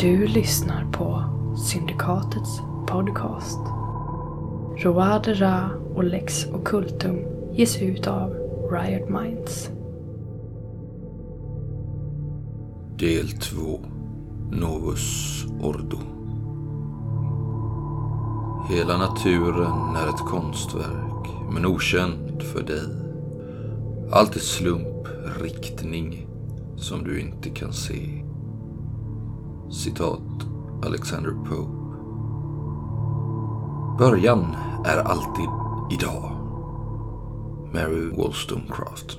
Du lyssnar på Syndikatets podcast. Roade Ra och Lex Occultum ges ut av Riot Minds. Del 2 Novus Ordo Hela naturen är ett konstverk, men okänt för dig. Allt är slump, riktning, som du inte kan se. Citat Alexander Pope. Början är alltid idag. Mary Wollstonecraft.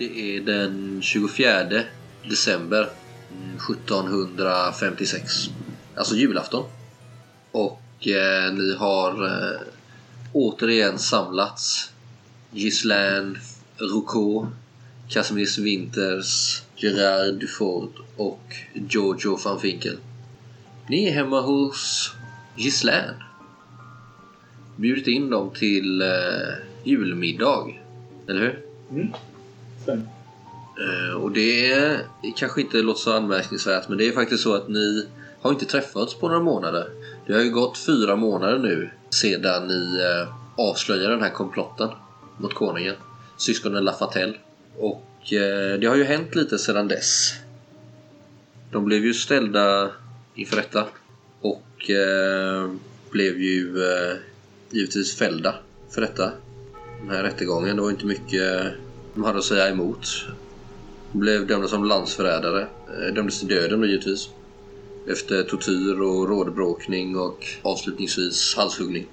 Det är den 24 december 1756. Alltså julafton. Och eh, ni har eh, återigen samlats. Gislaine, Roucault, Casimir Winters, Gerard Duford och Giorgio van Finkel. Ni är hemma hos Gislaine. Bjudit in dem till eh, julmiddag. Eller hur? Mm. Eh, och det är, kanske inte låter så anmärkningsvärt men det är faktiskt så att ni har inte träffats på några månader. Det har ju gått fyra månader nu sedan ni eh, avslöjade den här komplotten mot konungen. Syskonen Lafatelle. Och eh, det har ju hänt lite sedan dess. De blev ju ställda inför rätta och eh, blev ju eh, givetvis fällda för detta. Den här rättegången, det var inte mycket de hade att säga emot. De blev dömda som landsförrädare. Eh, dömdes till döden då givetvis. Efter tortyr och rådbråkning och avslutningsvis halshuggning.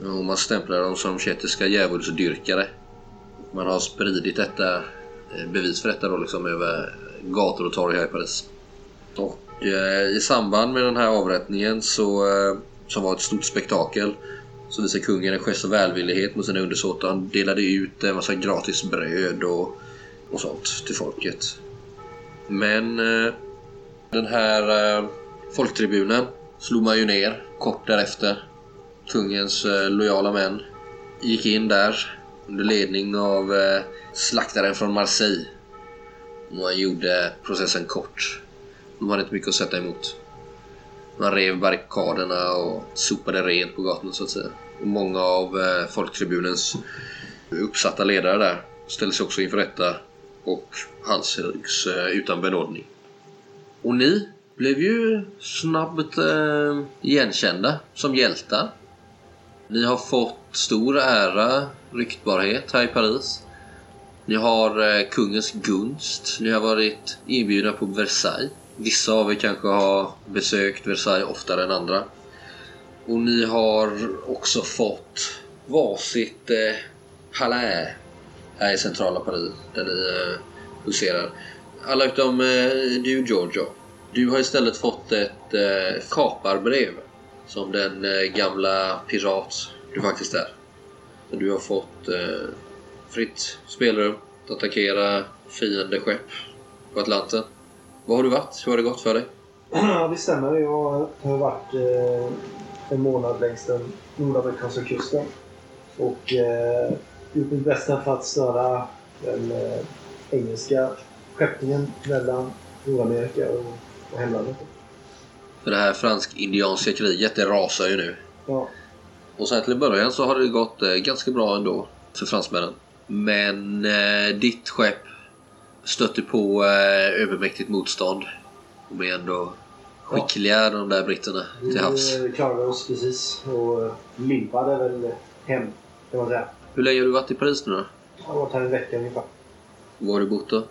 Och man stämplade dem som kätterska djävulsdyrkare. Man har spridit detta eh, bevis för detta då liksom över gator och torg här i Paris. Och eh, i samband med den här avrättningen så, eh, som var ett stort spektakel så visar kungen en gest av välvillighet mot sina undersåtar. Han delade ut en massa gratis bröd och, och sånt till folket. Men eh, den här eh, folktribunen slog man ju ner kort därefter. Kungens eh, lojala män gick in där under ledning av eh, slaktaren från Marseille. Och han gjorde processen kort. De hade inte mycket att sätta emot. Man rev barrikaderna och sopade rent på gatorna så att säga. Många av eh, folktribunens uppsatta ledare där ställdes också inför rätta och halshuggs eh, utan benådning. Och ni blev ju snabbt eh, igenkända som hjältar. Ni har fått stor ära, ryktbarhet här i Paris. Ni har eh, kungens gunst. Ni har varit inbjudna på Versailles. Vissa av er kanske har besökt Versailles oftare än andra. Och ni har också fått varsitt eh, palais här i centrala Paris där ni eh, huserar. Alla utom eh, du Giorgio. Du har istället fått ett eh, kaparbrev som den eh, gamla pirat du faktiskt är. Du har fått eh, fritt spelrum att attackera fiendeskepp på Atlanten. Var har du varit? Hur har det gått för dig? Ja, det stämmer. Jag har varit eh, en månad längs den nordamerikanska kusten. Och eh, gjort mitt bästa för att störa den eh, engelska skeppningen mellan Nordamerika och, och hemlandet. För det här fransk-indianska kriget, det rasar ju nu. Ja, Och sen till en början så har det gått eh, ganska bra ändå för fransmännen. Men eh, ditt skepp stötte på eh, övermäktigt motstånd. De är ändå skickliga de där britterna till havs. vi klarade oss precis och eh, limpade väl hem kan man säga. Hur länge har du varit i Paris nu då? Jag har varit här en vecka ungefär. Var har du bott då?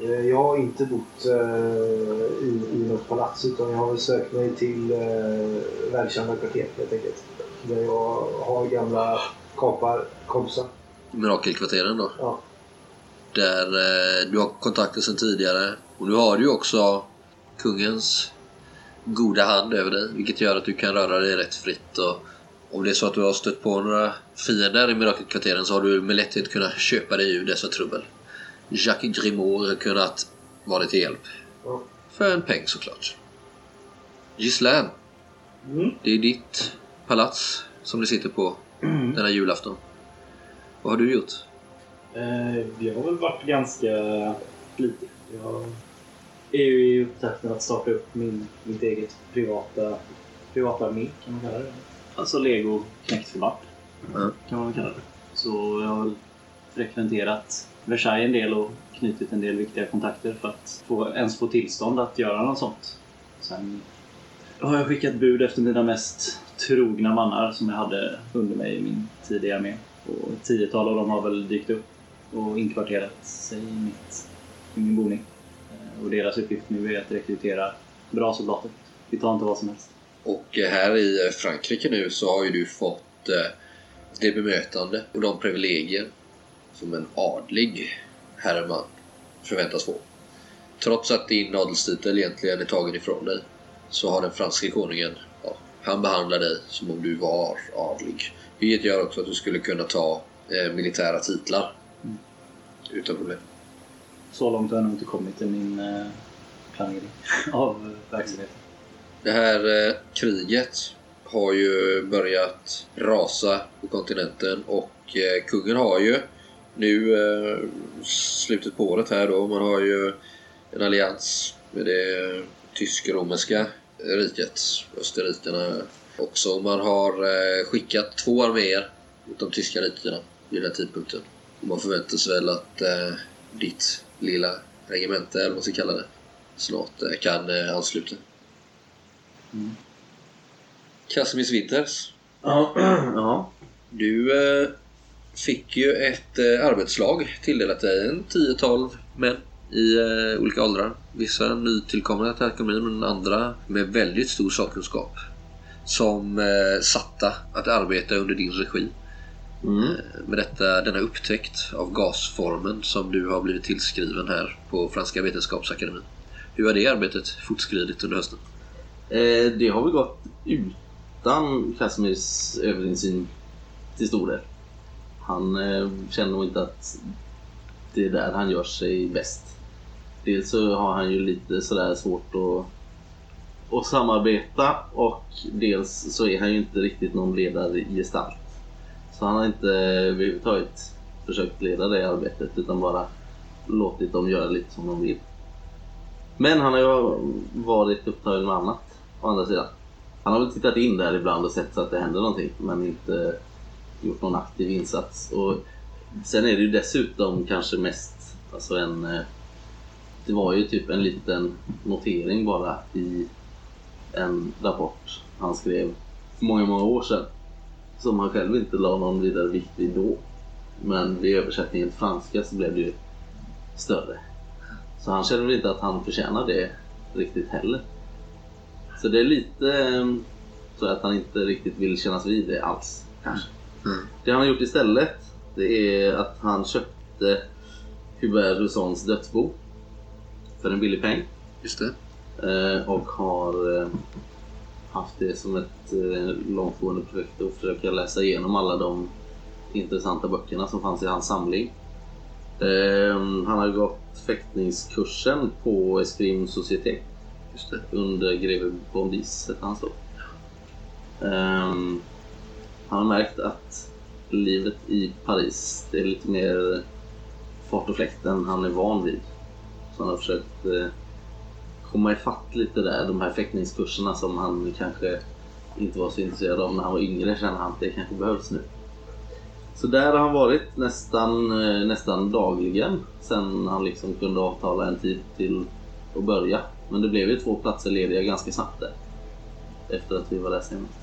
Eh, Jag har inte bott eh, i, i något palats utan jag har väl sökt mig till eh, välkända kvarter helt enkelt. Där jag har gamla kaparkompisar. Mirakelkvarteren då? Ja. Där eh, du har kontakter sedan tidigare. Och nu har du ju också kungens goda hand över dig. Vilket gör att du kan röra dig rätt fritt och Om det är så att du har stött på några fiender i mirakelkvarteren så har du med lätthet kunnat köpa dig ur dessa trubbel. Jacques Grimaud har kunnat vara till hjälp. Ja. För en peng såklart. Gislaine, Mm. det är ditt palats som du sitter på denna julafton. Vad har du gjort? Eh, jag har väl varit ganska flitig. Jag är ju i upptakten att starta upp min, mitt eget privata, privata armé kan man kalla det. Alltså lego knäktförband Ja. kan man kalla det. Så jag har väl frekventerat Versailles en del och knutit en del viktiga kontakter för att få, ens få tillstånd att göra något sånt. Sen har jag skickat bud efter mina mest trogna mannar som jag hade under mig i min tidiga armé. Och ett tiotal av dem har väl dykt upp och inkvarterat sig i, mitt, i min boning. Eh, Och deras uppgift nu är att rekrytera bra soldater. Vi tar inte vad som helst. Och eh, här i Frankrike nu så har ju du fått eh, det bemötande och de privilegier som en adlig herreman förväntas få. Trots att din adelstitel egentligen är tagen ifrån dig så har den franske konungen, ja, han behandlar dig som om du var adlig. Vilket gör också att du skulle kunna ta eh, militära titlar. Mm. Utan problem. Så långt har jag nog inte kommit i min eh, planering av eh, verksamheten. Det här eh, kriget har ju börjat rasa på kontinenten och eh, kungen har ju nu eh, slutet på året här då, man har ju en allians med det tysk-romerska riket, Österrikerna också. Man har eh, skickat två arméer mot de tyska rikena vid den här tidpunkten. Man förväntar sig väl att ditt lilla regemente, eller vad man ska kalla det, snart eh, kan eh, ansluta. Mm. Casimir Winters, Ja. ja. du eh, fick ju ett eh, arbetslag tilldelat dig. En 10-12 män i eh, olika åldrar. Vissa nytillkomna till akademin men andra med väldigt stor sakkunskap. Som eh, satta att arbeta under din regi. Mm. Med detta, denna upptäckt av gasformen som du har blivit tillskriven här på Franska Vetenskapsakademin. Hur har det arbetet fortskridit under hösten? Eh, det har väl gått utan Casimirs överinsyn till stor del. Han eh, känner nog inte att det är där han gör sig bäst. Dels så har han ju lite sådär svårt att, att samarbeta och dels så är han ju inte riktigt någon ledargestalt. Så han har inte överhuvudtaget försökt leda det arbetet utan bara låtit dem göra lite som de vill. Men han har ju varit upptagen med annat å andra sidan. Han har väl tittat in där ibland och sett så att det händer någonting men inte gjort någon aktiv insats. Och sen är det ju dessutom kanske mest alltså en... Det var ju typ en liten notering bara i en rapport han skrev för många, många år sedan. Som han själv inte la någon vidare vikt vid då. Men vid översättningen till franska så blev det ju större. Så han känner väl inte att han förtjänar det riktigt heller. Så det är lite eh, så att han inte riktigt vill kännas vid det alls. Kanske. Mm. Det han har gjort istället det är att han köpte Hubert Rousons dödsbo för en billig peng. Just det. Eh, och har eh, haft det som ett eh, långtgående projekt att försöka läsa igenom alla de intressanta böckerna som fanns i hans samling. Eh, han har gått fäktningskursen på Escrime Société under greve Bondis hette han så. Ehm, han har märkt att livet i Paris det är lite mer fart och fläkt än han är van vid. Så han har försökt eh, komma ifatt lite där. De här fäktningskurserna som han kanske inte var så intresserad av när han var yngre känner han att det kanske behövs nu. Så där har han varit nästan, eh, nästan dagligen sen han liksom kunde avtala en tid till att börja. Men det blev ju två platser lediga ganska snabbt där. Efter att vi var där senast.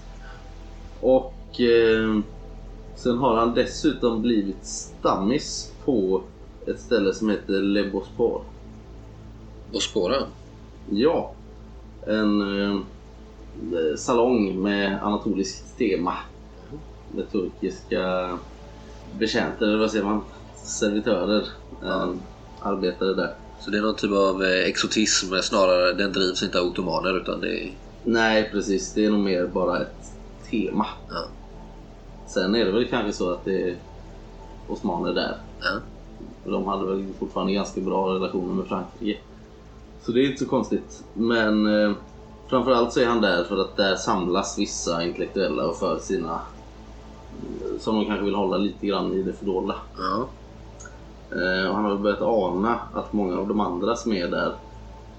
Och eh, sen har han dessutom blivit stammis på ett ställe som heter Le Bospor. Bospora? Ja, en eh, salong med anatoliskt tema. Med turkiska betjänter, eller vad säger man? Servitörer. Eh, arbetare där. Så det är någon typ av eh, exotism snarare. Den drivs inte av ottomaner utan det är... Nej, precis. Det är nog mer bara ett tema. Ja. Sen är det väl kanske så att det är osmaner där. Ja. De hade väl fortfarande ganska bra relationer med Frankrike. Så det är inte så konstigt. Men eh, framförallt så är han där för att där samlas vissa intellektuella och för sina... Som de kanske vill hålla lite grann i det fördolda. Ja. Eh, och han har börjat ana att många av de andra som är där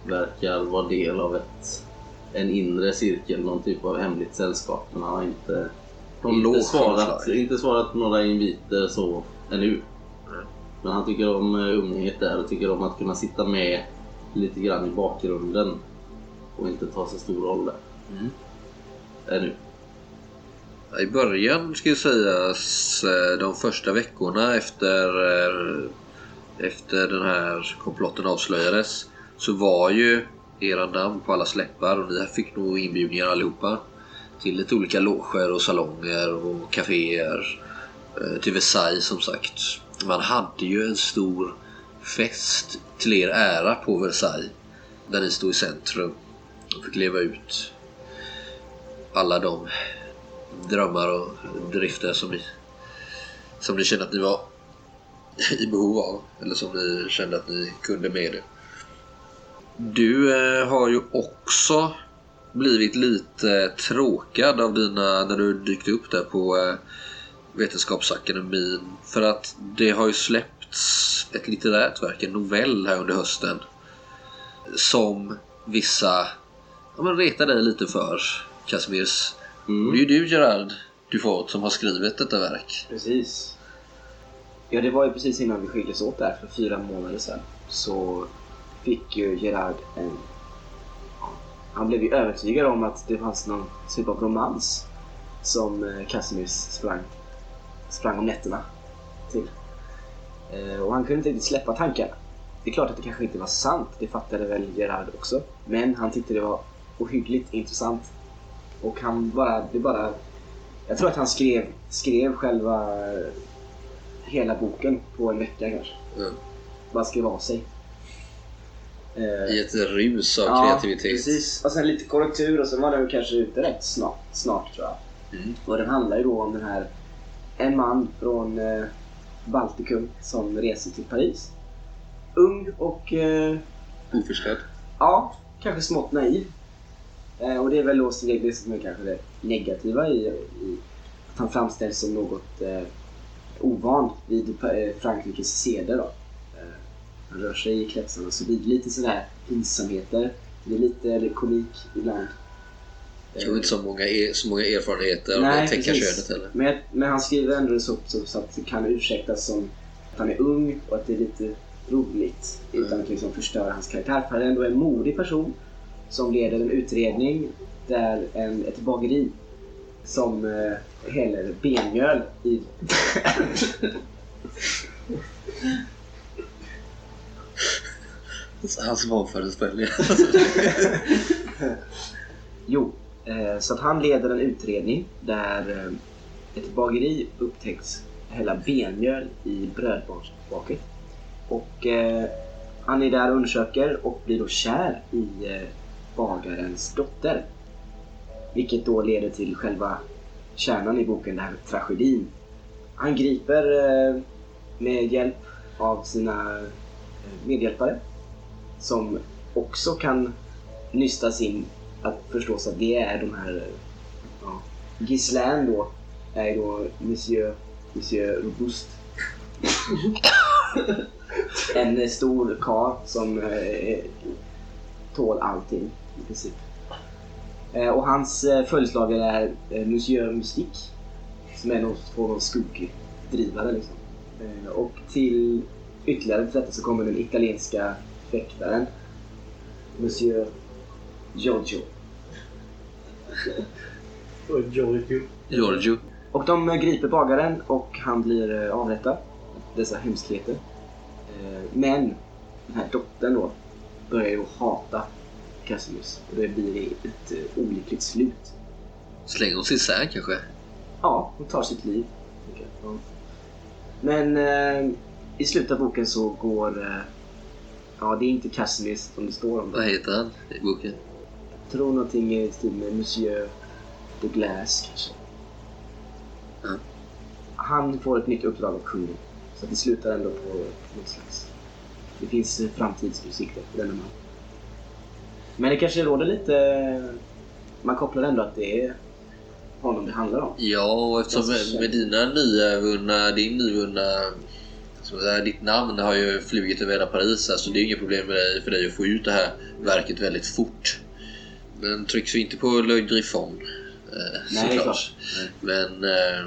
verkar vara del av ett, en inre cirkel, någon typ av hemligt sällskap. Men han har inte, inte, svarat, inte svarat på några inviter så ännu. Men han tycker om eh, umgänget där och tycker om att kunna sitta med lite grann i bakgrunden och inte ta så stor roll där. Mm. Ännu. I början ska ju sägas eh, de första veckorna efter, eh, efter den här komplotten avslöjades så var ju era namn på alla släppar och ni fick nog inbjudningar allihopa till lite olika loger och salonger och kaféer. eh, Till Versailles som sagt. Man hade ju en stor fest till er ära på Versailles där ni stod i centrum och fick leva ut alla de drömmar och drifter som ni, som ni kände att ni var i behov av. Eller som ni kände att ni kunde med det. Du eh, har ju också blivit lite tråkad av dina, när du dykt upp där på eh, Vetenskapsakademin. För att det har ju släppts ett litterärt verk, en novell här under hösten. Som vissa ja, men retar dig lite för, Casimirs. Mm. Det är ju du Gerard Dufort som har skrivit detta verk. Precis. Ja, det var ju precis innan vi skildes åt där för fyra månader sedan. Så fick ju Gerard en... Han blev ju övertygad om att det fanns någon typ av romans som eh, Casimirs sprang, sprang om nätterna till. Eh, Och han kunde inte riktigt släppa tankarna. Det är klart att det kanske inte var sant, det fattade väl Gerard också. Men han tyckte det var ohyggligt intressant. Och han bara, det bara jag tror att han skrev, skrev själva eh, hela boken på en vecka kanske. Mm. Bara skrev av sig. Eh, I ett rus av ja, kreativitet. Precis. Och sen lite korrektur och sen var den kanske ute rätt snart, snart tror jag. Mm. Och den handlar ju då om den här en man från Baltikum som reser till Paris. Ung och eh, Oförstådd. Ja, kanske smått naiv. Eh, och det är väl då som det det som är kanske det negativa i, i att han framställs som något eh, ovan vid eh, Frankrikes seder. Då. Eh, han rör sig i kretsarna så det blir lite sådär pinsamheter. Det är lite komik ibland. Jag tror inte så många, så många erfarenheter av Nej, det täcka precis. könet heller. Men, men han skriver ändå så, så, så att det kan ursäktas som att han är ung och att det är lite roligt utan att liksom förstöra hans karaktär. För han är ändå en modig person som leder en utredning där en, ett bageri som eh, häller benmjöl i... Hans vanföreställningar. Jo, Eh, så att han leder en utredning där eh, ett bageri upptäcks hälla benmjöl i brödbaket. Och eh, han är där och undersöker och blir då kär i bagarens dotter. Vilket då leder till själva kärnan i boken, den här tragedin. Han griper med hjälp av sina medhjälpare som också kan nysta sin att förstås att det är de här... Ja, Ghislain då är då Monsieur, Monsieur Robust. en stor karl som eh, tål allting i princip. Eh, och hans eh, följeslagare är eh, Monsieur Mystique som är någon form av skuggdrivare liksom. Eh, och till ytterligare till detta så kommer den italienska fäktaren Monsieur Giorgio. Och Giorgio. Giorgio. Och de griper bagaren och han blir eh, avrättad. Dessa hemskheter. Eh, Men den här dottern då börjar ju hata Cassius och det blir ett eh, olyckligt slut. Slänger hon sig isär kanske? Ja, hon tar sitt liv. Men eh, i slutet av boken så går... Eh, ja, det är inte Cassius som det står om. Vad heter han i boken? Tror någonting i stil med Monsieur de Glace kanske. han får ett nytt uppdrag av kungen. Så det slutar ändå på något slags... Det finns framtidsutsikter för denna man. Men det kanske råder lite... Man kopplar ändå att det är honom det handlar om. Ja, och eftersom med, med dina nya vunna, din nyvunna... Så där, ditt namn har ju flugit över hela Paris, alltså det är inget problem dig, för dig att få ut det här verket väldigt fort. Den trycks ju inte på Griffon. Eh, Nej, såklart. Men, eh,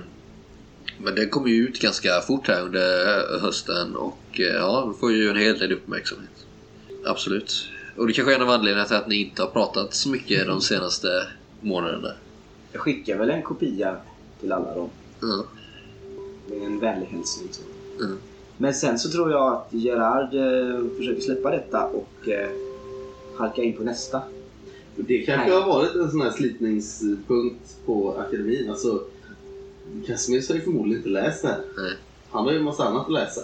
men den kommer ju ut ganska fort här under hösten och eh, ja, får ju en hel del uppmärksamhet. Absolut. Och det kanske är en av anledningarna till att ni inte har pratat så mycket de senaste månaderna. Jag skickar väl en kopia till alla dem. Ja. Med en vänlig hälsning. Mm. Men sen så tror jag att Gerard eh, försöker släppa detta och eh, halka in på nästa. Det kanske har varit en sån här slitningspunkt på akademin. Alltså, Casimir har ju förmodligen inte läst det här. Nej. Han har ju en massa annat att läsa.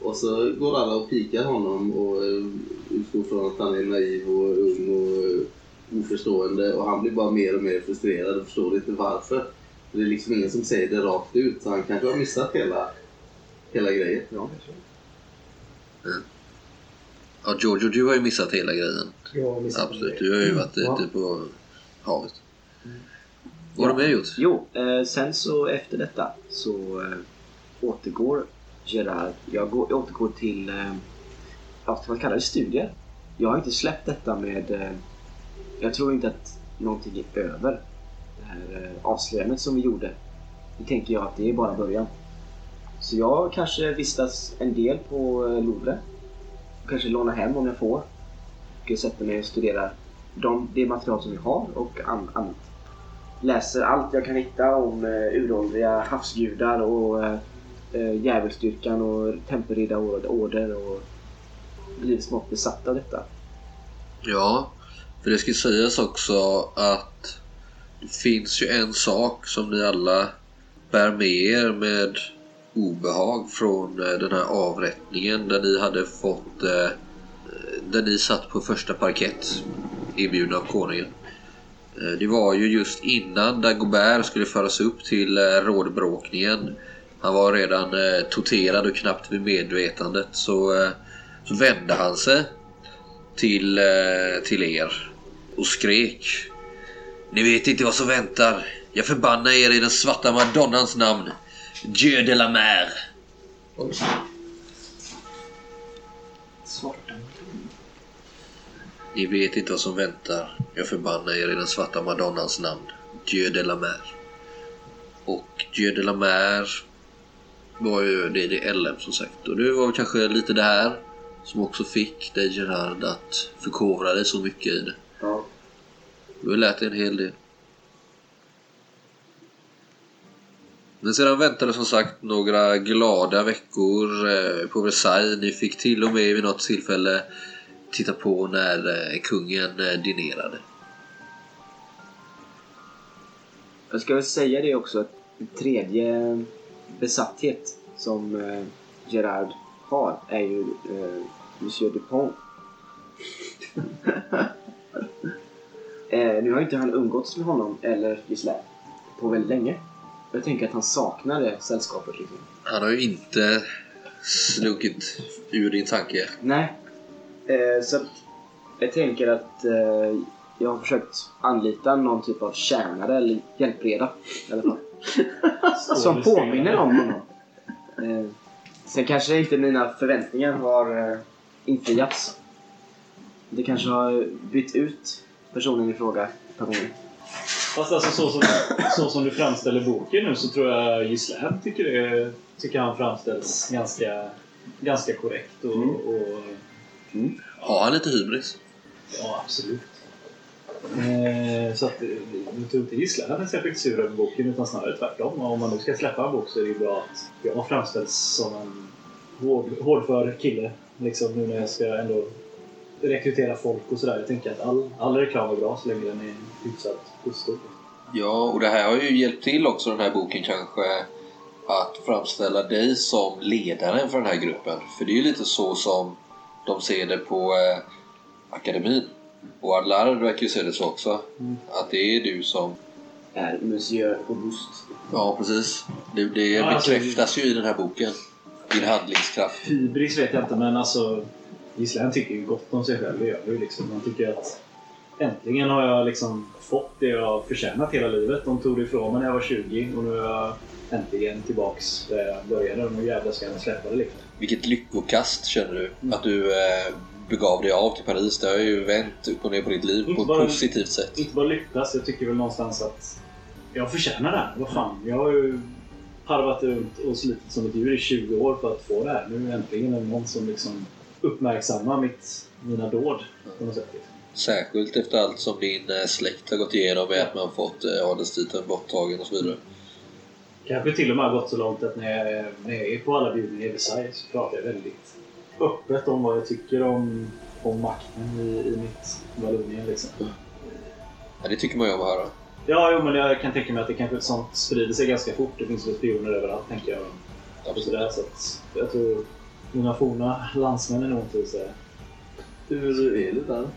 Och så går alla och pikar honom och eh, utgår från att han är naiv och ung och eh, oförstående. Och han blir bara mer och mer frustrerad och förstår inte varför. Det är liksom ingen som säger det rakt ut. Så han kanske har missat hela, hela grejen. Ja, Ja, Giorgio, du har ju missat hela grejen. Jag har missat Absolut. Du har ju varit Ja. ute på havet. Vad har du mer gjort? Jo, eh, sen så efter detta så eh, återgår Gerard. Jag, går, jag återgår till, eh, vad man kalla det, studier. Jag har inte släppt detta med... Eh, jag tror inte att någonting är över. Det här eh, avslöjandet som vi gjorde. Det tänker jag att det är bara början. Så jag kanske vistas en del på eh, Louvre. Kanske låna hem om jag får. Och sätter mig och studerar de, det material som vi har och an, annat läser allt jag kan hitta om eh, uråldriga havsgudar och eh, eh, djävulsdyrkan och tempelriddarorder och blir smått besatt av detta. Ja, för det ska sägas också att det finns ju en sak som ni alla bär med er med obehag från eh, den här avrättningen där ni hade fått eh, där ni satt på första parkett inbjudna av konungen. Eh, det var ju just innan Dagobert skulle föras upp till rådbråkningen. Han var redan torterad och knappt vid medvetandet så, så vände han sig till, till er och skrek. Ni vet inte vad som väntar. Jag förbannar er i den svarta madonnans namn. Dieu de la mer. Svarta. Ni vet inte vad som väntar. Jag förbannar er i den svarta madonnans namn. Dieu de la mer. Och Dieu de la mer var ju det, det är LM som sagt. Och det var kanske lite det här som också fick dig Gerard att förkovra dig så mycket i det. Ja. Du har lärt dig en hel del. Men sedan väntade som sagt några glada veckor eh, på Versailles. Ni fick till och med vid något tillfälle titta på när eh, kungen eh, dinerade. Jag ska väl säga det också att en tredje besatthet som Gerard har är ju Monsieur Dupont. nu har ju inte han umgåtts med honom eller Gisela på väldigt länge. Jag tänker att han saknar det sällskapet liksom. Han har ju inte slunkit ur din tanke. Nej. Eh, så jag tänker att eh, jag har försökt anlita någon typ av tjänare eller hjälpreda i alla fall. Som påminner om honom. Eh, sen kanske inte mina förväntningar har eh, infriats. Det kanske har bytt ut personen i fråga gånger. Fast alltså så som, så som du framställer boken nu så tror jag Gislaine tycker, det, tycker han framställs ganska, ganska korrekt. Och, Mm. och Har han lite hybris? ja, absolut. Eh, så att eh, jag tror inte Gislaine är särskilt sur över boken utan snarare tvärtom. Och om man nu ska släppa en bok så är det ju bra att jag framställs som en hård, hårdför kille. Liksom nu när jag ska ändå rekrytera folk och sådär. Jag tänker att all, all reklam är bra så länge den är hyfsat positiv. Ja, och det här har ju hjälpt till också den här boken kanske att framställa dig som ledaren för den här gruppen. För det är ju lite så som de ser det på eh, akademin. Och Adlar verkar ju se det så också. Mm. Att det är du som är Monsieur Auguste. Ja, precis. Det, det Ja, alltså- bekräftas ju i den här boken. Din handlingskraft. Hybris vet jag inte, men alltså Gislan tycker ju gott om sig själv. Det gör ju liksom. Man tycker att äntligen har jag liksom fått det jag förtjänat hela livet. De tog det ifrån mig när jag var 20 och nu är jag äntligen tillbaks där jag började. Och nu jävlar ska jag släppa det liksom. Vilket lyckokast känner du att du eh, begav dig av till Paris. Det har ju vänt upp och ner på ditt liv på ett positivt sätt. Inte bara lyckas, jag tycker väl någonstans att jag förtjänar det här. Vad fan, jag har ju harvat runt och slitit som ett djur i 20 år för att få det här. Nu äntligen är det någon som liksom uppmärksammar mitt, mina dåd på något sätt. Liksom. Särskilt efter allt som din eh, släkt har gått igenom med att man fått eh, adelstiteln borttagen och så vidare. Kanske till och med har gått så långt att när jag, när jag är på alla bjudningar i Versailles så pratar jag väldigt öppet om vad jag tycker om, om makten i, i mitt Vallonien. Liksom. Ja, det tycker man ju om att höra. Ja, jo, men jag kan tänka mig att det kanske sånt sprider sig ganska fort. Det finns väl spioner överallt, tänker jag. Sådär, så att jag tror mina forna landsmän nog inte så här. Hur är det där?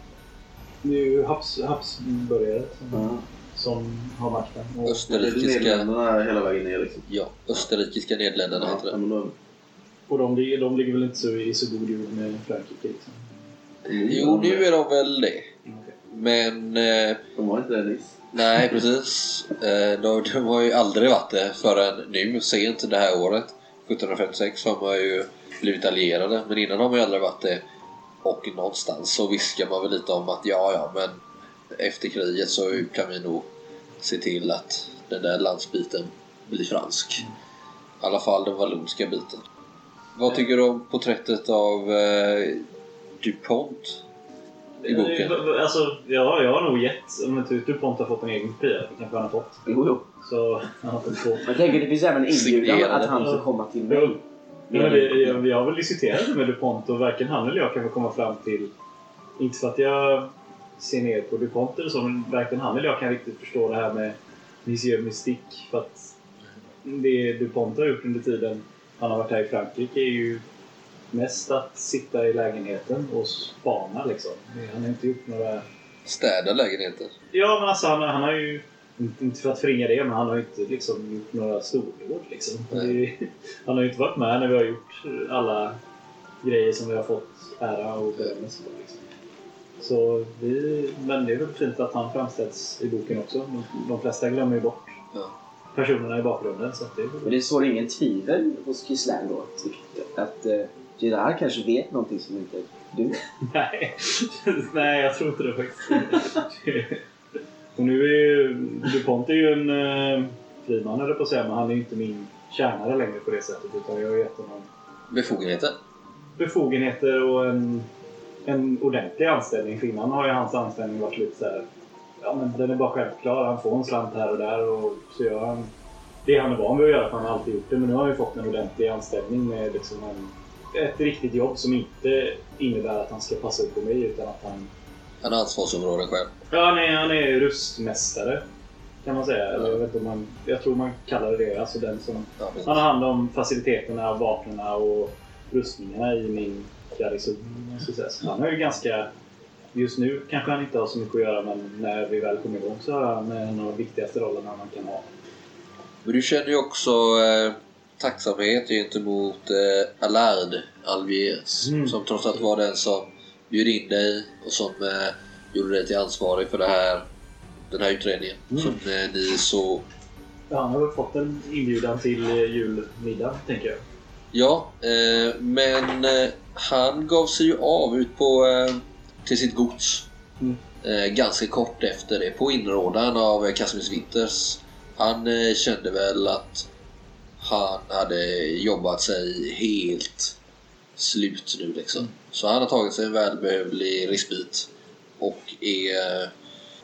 Det är ju Habs, Habsburgare som, Ja. som har makten. Och, Österrikiska, Nederländerna hela vägen ner liksom? ja, Österrikiska Nederländerna heter det. då... och de, ligger- de ligger väl inte så i så god jord med Frankrike. Liksom. Jo, nu är de väl det. Men eh, De var inte det nyss. Nej, precis. Eh, De, de har ju aldrig varit det förrän nu, sent det här året. 1756 har man ju blivit allierade, men innan har man ju aldrig varit det. Och någonstans så viskar man väl lite om att ja, ja, men efter kriget så kan vi nog se till att den där landsbiten blir fransk. I alla fall den vallonska biten. Vad tycker du om porträttet av eh, DuPont i boken? Eh, Alltså, ja, jag har nog gett... Om inte DuPont har fått en egen kopia, det kanske han har fått. Jo, jo. Så han har fått två. Jag tänker det finns även en inbjudan att han ska komma till mig. Ja, det, vi har väl diskuterat det med DuPont och varken han eller jag kan väl komma fram till... Inte för att jag ser ner på DuPont eller så, men varken han eller jag kan riktigt förstå det här med Monsieur Mystique. För att det DuPont har gjort under tiden han har varit här i Frankrike är ju mest att sitta i lägenheten och spana liksom. Han har inte gjort några... Städa lägenheten. Ja, men alltså han, han har ju... inte- för att förringa det, men han har ju inte liksom gjort några stordåd. Liksom. Nej. Han har ju inte varit med när vi har gjort alla grejer som vi har fått ära och berömmelse för. Liksom. Så vi, men det är väl fint att han framställs i boken också. De, flesta glömmer ju bort Ja. personerna i bakgrunden. Så att det är väl... det står ingen tvivel hos Gislaine då att, att uh, Girard kanske vet någonting som inte du vet. Nej. Nej, jag tror inte det faktiskt. och nu är ju... DuPont är ju en uh, friman, eller på att säga, men han är ju inte min tjänare längre på det sättet. Utan jag har gett honom Befogenheter? befogenheter och en, en ordentlig anställning. För innan har ju hans anställning varit lite så här, ja men den är bara självklar. Han får en slant här och där och så gör han det han är van vid att göra för han har alltid gjort det. Men nu har han ju fått en ordentlig anställning med liksom en, ett riktigt jobb som inte innebär att han ska passa upp på mig utan att han Han har ansvarsområden själv. Ja, är, han är rustmästare. Kan man säga. Eller jag, vet inte man, jag tror man kallar det det. Alltså den som, Ja, han har hand om faciliteterna, vapnen och rustningarna i min garnison. Så Han har ju ganska... Just nu kanske han inte har så mycket att göra men när vi väl kommer igång så har han en av de viktigaste rollerna man kan ha. Men du känner ju också eh, tacksamhet gentemot eh, Allard Alviers Mm. som trots allt var den som bjöd in dig och som eh, gjorde dig till ansvarig för det här, den här utredningen Mm. som eh, ni så... Ja, han har väl fått en inbjudan till eh, julmiddag, tänker jag. Ja, eh, men eh, han gav sig ju av ut på eh, till sitt gods Mm. eh, ganska kort efter det på inrådan av eh, Casimir Winters. Han eh, kände väl att han hade jobbat sig helt slut nu liksom. Så han har tagit sig en välbehövlig respit och är eh,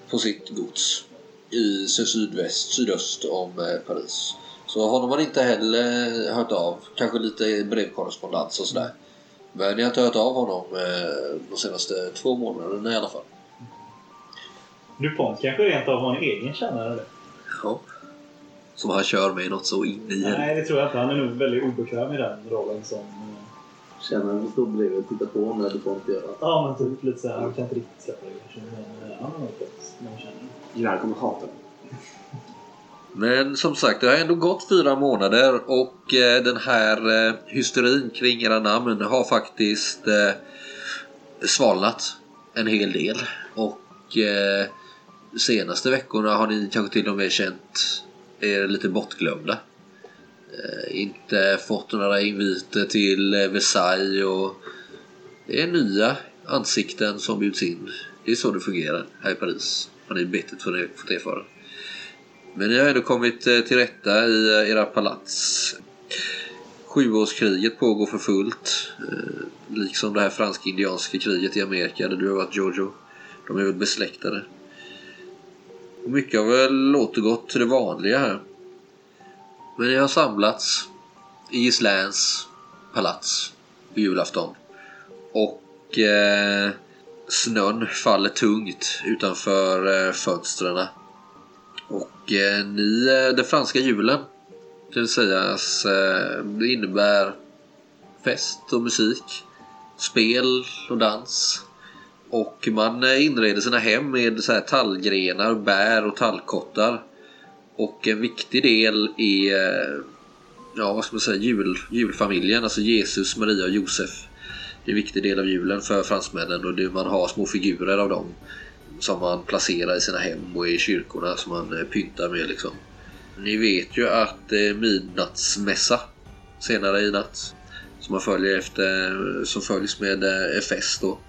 på sitt gods i syd- sydväst, sydöst om eh, Paris. Så honom har inte heller hört av. Kanske lite brevkorrespondens och sådär. Men ni har inte hört av honom eh, de senaste två månaderna i alla fall. DuPont kanske rent av har en egen tjänare eller? Ja. Som han kör med något så in i. Nej, det tror jag inte. Han är nog väldigt obekväm i den rollen som... eh, Känner en stor bredvid och tittar på när du får inte göra. Ja, men typ lite såhär. Han kan inte riktigt släppa det kanske. Men eh, fått någon känner. Girard kommer hata mig. Men som sagt, det har ändå gått fyra månader och eh, den här eh, hysterin kring era namn har faktiskt eh, svalnat en hel del. Och eh, senaste veckorna har ni kanske till och med känt er lite bortglömda. Eh, inte fått några inviter till eh, Versailles och det är nya ansikten som bjuds in. Det är så det fungerar här i Paris. Har ni bittert fått erfara. Men ni har ändå kommit eh, till rätta i era palats. Sjuårskriget pågår för fullt. Liksom det här fransk-indianska kriget i Amerika där du har varit Jojo. De är väl besläktade. Mycket har väl återgått till det vanliga här. Men ni har samlats i Gisläns palats på julafton. Och eh, snön faller tungt utanför eh, fönstren. Och eh, ni, eh, den franska julen kan sägas eh, det innebär fest och musik, spel och dans. Och man eh, inreder sina hem med så här tallgrenar, bär och tallkottar. Och en viktig del är eh, ja, vad ska man säga, jul, julfamiljen, alltså Jesus, Maria och Josef. Det är en viktig del av julen för fransmännen och det, man har små figurer av dem som man placerar i sina hem och i kyrkorna som man eh, pyntar med liksom. Ni vet ju att det är midnattsmässa senare i natt som man följer efter, som följs med eh, fest då.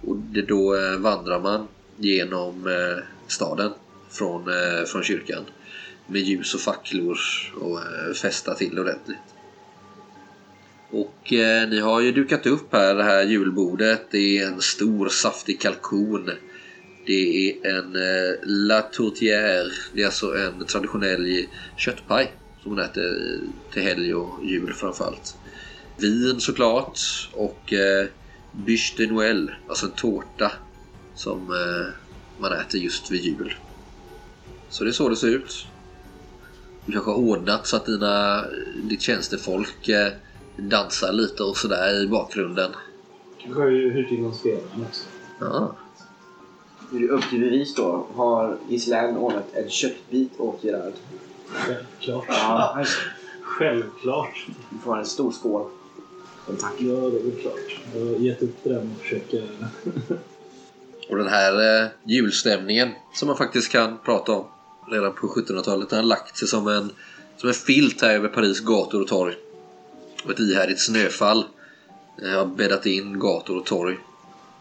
Och det, då vandrar man genom eh, staden från, från kyrkan med ljus och facklor och eh, till ordentligt. Och eh, ni har ju dukat upp här det här julbordet. Det är en stor saftig kalkon. Det är en eh, La Tourtière. Det är alltså en traditionell köttpaj som man äter eh, till helg och jul framförallt. Vin såklart och eh, bûche de Noël, alltså en tårta som eh, man äter just vid jul. Så det är så det ser ut. Du kanske har ordnat så att dina, ditt tjänstefolk eh, dansar lite och sådär i bakgrunden. Kanske har ju hyrt in någon spelare också. Ja. Nu upp till bevis då har Gislaine ordnat en köttbit åt Gerard. Självklart. Ja, Självklart. du får en stor skål. Som tack. Ja, det är väl klart. Jag har gett upp det med att försöka... Och den här eh, julstämningen som man faktiskt kan prata om redan på 1700-talet. Den har lagt sig som en, som en filt här över Paris gator och torg. Och ett ihärdigt snöfall eh, har bäddat in gator och torg.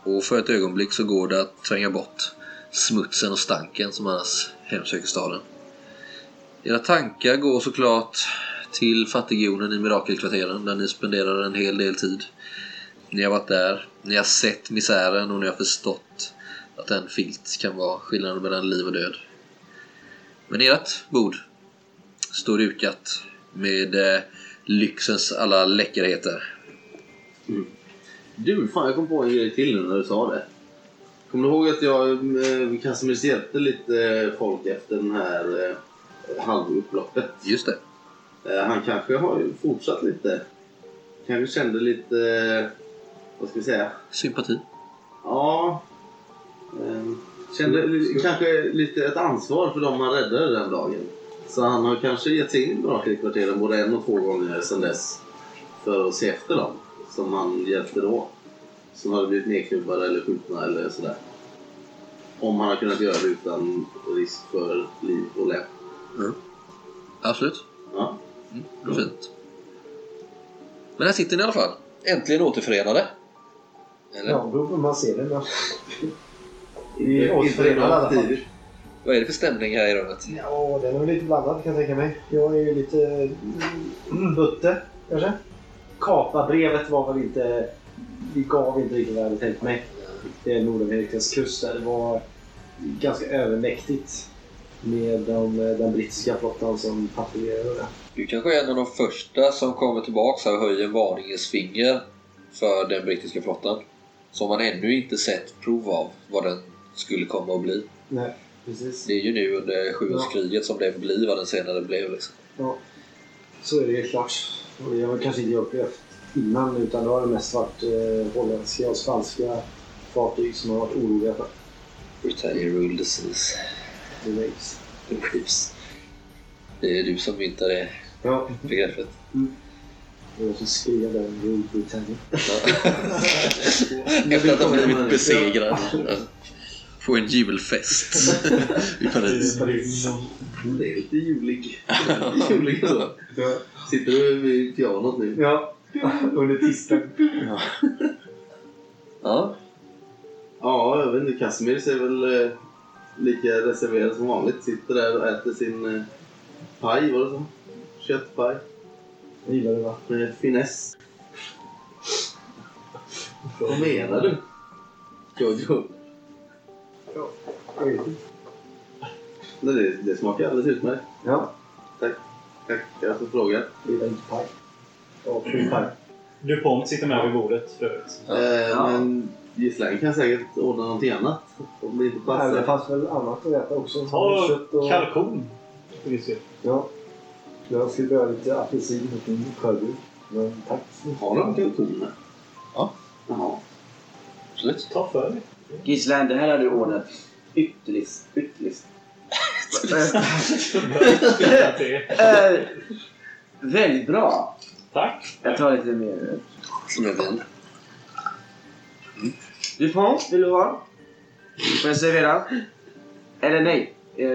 Och för ett ögonblick så går det att tränga bort smutsen och stanken som annars hemsöker staden. Era tankar går såklart till fattigjonen i mirakelkvarteren där ni spenderar en hel del tid. Ni har varit där, ni har sett misären och ni har förstått att en filt kan vara skillnaden mellan liv och död. Men ert bord står dukat med eh, lyxens alla läckerheter. Du, fan jag kom på en grej till nu när du sa det. Kommer du ihåg att jag eh, hjälpte lite eh, folk efter den här eh, halvupploppet? Just det. Eh, han kanske har ju fortsatt lite. Kanske kände lite, eh, vad ska vi säga? Sympati. Ja. Eh, kände li- kanske lite ett ansvar för dem han räddade den dagen. Så han har kanske gett sig in i Mirakelkvarteren både en och två gånger sedan dess. För att se efter dem som han hjälpte då. Som hade blivit nedknubbade eller skjutna eller sådär. Om han har kunnat göra det utan risk för liv och lem. Absolut. Ja. Mm, fint. Men här sitter ni i alla fall. Äntligen återförenade. Eller? Ja, beror på hur man ser det. I alla fall. tidigt. Vad är det för stämning här i rummet? Ja, den är väl lite blandad kan jag tänka mig. Jag är ju lite mm, butte, kanske. Kapabrevet var väl inte... Vi gav inte riktigt vad jag hade tänkt mig. Det är Nordamerikas kust där det var ganska övermäktigt med de, den brittiska flottan som patrullerade där. Du kanske är en av de första som kommer tillbaka här och höjer en varningens finger för den brittiska flottan. Som man ännu inte sett prov av vad den skulle komma att bli. Nej, precis. Det är ju nu under sjuårskriget som det blir vad den senare blev. Liksom. Ja, så är det helt klart. Och jag har kanske inte upplevt innan utan det har det mest varit eh, holländska och spanska fartyg som har varit oroliga för. Britannia ruled the seas. The waves. The waves. Det är du som myntar det Ja, begreppet. jag som skrev den i Oldbritannia. Efter att ha blivit besegrad. På en jubelfest i Paris. Det är lite julig. julig så. Ja. Sitter du vid pianot nu? Ja, under tisten. Ja, Ja, jag vet inte. Casimir ser väl eh, lika reserverad som vanligt. Sitter där och äter sin eh, paj, var det så? Köttpaj. Jag gillar det va? Med finess. Vad menar du? Jojo. Nej, Det, det smakar alldeles utmärkt. Ja, Tack frågan. jag gillar inte paj. Ja, fri paj. DuPont sitter med vid bordet för övrigt. Eh, Ja. Men gisslan kan säkert ordna någonting annat. Om det inte Nej, men det passar. fanns väl annat att äta också. Ta Kött och... kalkon. Ja. Jag skulle behöva lite apelsin och en skörbjugg. Men tack. Har de kalkoner? Ja. Jaha. absolut. Ta för dig. Gislan, det här har du ordnat ytterligt, ytterligt. Eh, väldigt bra. Tack. Jag tar lite mer. Som är vin. Dupont, vill du ha? Får jag servera? Eller nej, eh,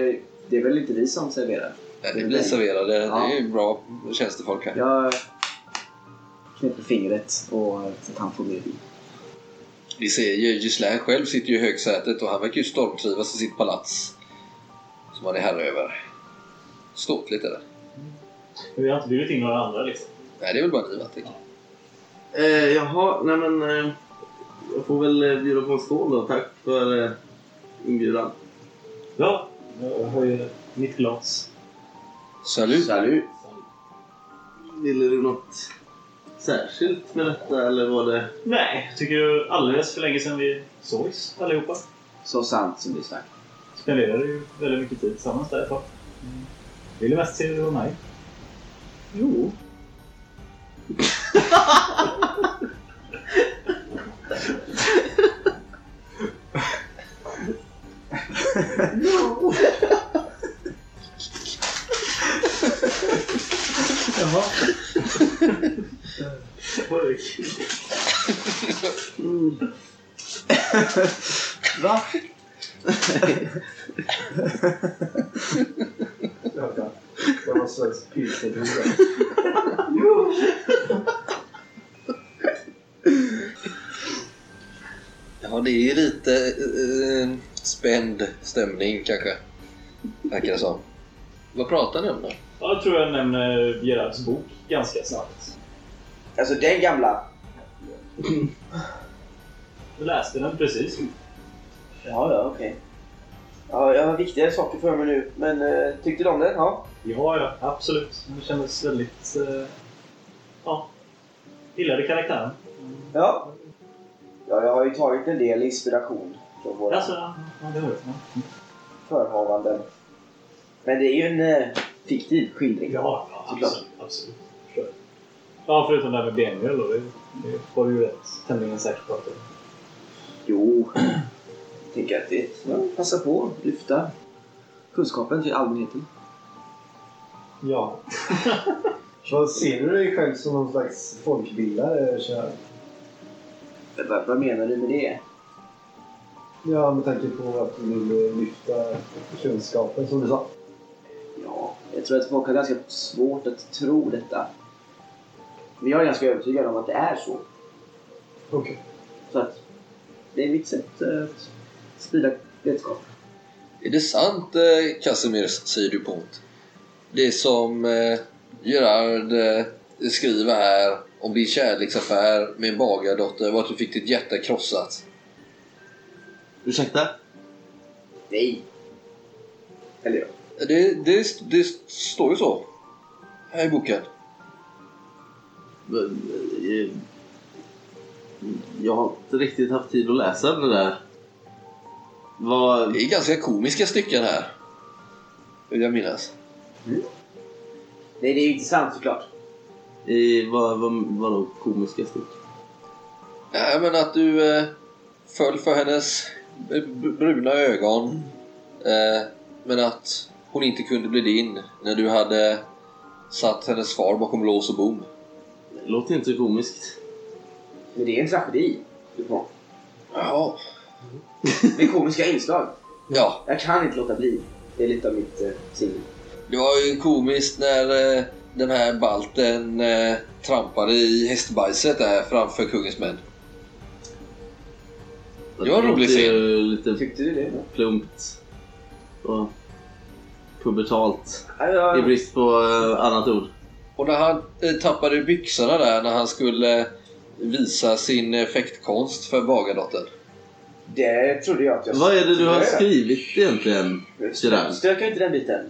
det är väl inte vi som serverar? Ja, det blir serverade. Det är ju bra tjänstefolk här. Jag knäpper fingret och så att han får mer vin. Vi ser ju Gislain själv sitter ju i högsätet och han verkar ju stormtrivas i sitt palats. Som han är herre över. Ståtligt är det. Vi har inte bjudit in några andra liksom. Nej, det är väl bara ni va? tänker jag. Eh, jaha, nej men... Eh, jag får väl eh, bjuda på en skål då. Tack för eh, inbjudan. Ja, jag höjer mitt glas. Salut! Salut! Ville du något särskilt med detta eller var det... Nej, jag tycker det alldeles för länge sedan vi sågs allihopa. Så sant som det är sagt. Spenderade ju väldigt mycket tid tillsammans där ett tag. Mm. Ville mest se det var mig. Jo. Jaha. Va? Vänta. Det var svensk pilsnerhuvud. Ja, det är lite eh, spänd stämning kanske. Verkar det som. Vad pratar ni om då? Ja, jag tror jag nämner Gerards bok ganska snabbt. Alltså den gamla. Jag läste den precis. Ja, ja, okej. Ja, jag har viktigare saker för mig nu. Men eh, tyckte du om den? Ja. Ja, ja, absolut. Det kändes väldigt... Eh, ja. Gillade karaktären. Ja. Ja, jag har ju tagit en del inspiration från våra Alltså, ja, ja, det var det. Ja. förhavanden. Men det är ju en eh, fiktiv skildring. Ja, ja Såklart. absolut. absolut. Ja, förutom det här med benmjöl då. Det, det var du ju rätt tämligen säker på att det Jo, jag tänker att det ja, passar på att lyfta kunskapen till allmänheten. Ja. Vad ser du dig själv som någon slags folkbildare? Vad, vad menar du med det? Ja, med tanke på att du vill lyfta kunskapen, som du sa. Ja, jag tror att folk har ganska svårt att tro detta. Men jag är ganska övertygad om att det är så. Okej. Så att det är mitt sätt eh, att sprida vetskap. Är det sant, eh, Casimir, säger DuPont? Det som eh, Gerard eh, skriver här om din kärleksaffär med en bagardotter var att du fick ditt hjärta krossat. Ursäkta? Nej. Eller ja. Det, det, det står ju så här i boken. Jag har inte riktigt haft tid att läsa det där. Vad... Det är ganska komiska stycken här. Vill jag minnas. Nej, det är ju inte sant såklart. I, vad, vad, vadå komiska stycken? Nej, men att du eh, föll för hennes bruna ögon. Eh, men att hon inte kunde bli din när du hade satt hennes far bakom lås och bom. Det låter inte så komiskt. Men det är en tragedi. Ja. Med komiska inslag. Ja, Jag kan inte låta bli. Det är lite av mitt eh, signum. det var ju komiskt när eh, den här balten eh, trampade i hästbajset där framför kungens män. Det var en rolig låter scen. Lite Tyckte du det? plumpt. Och pubertalt. Ja, ja. I brist på eh, annat ord. Och när han eh, tappade byxorna där när han skulle visa sin eh, fäktkonst för bagardottern. Det trodde jag att jag Vad är det du har skrivit egentligen? Jag inte den biten?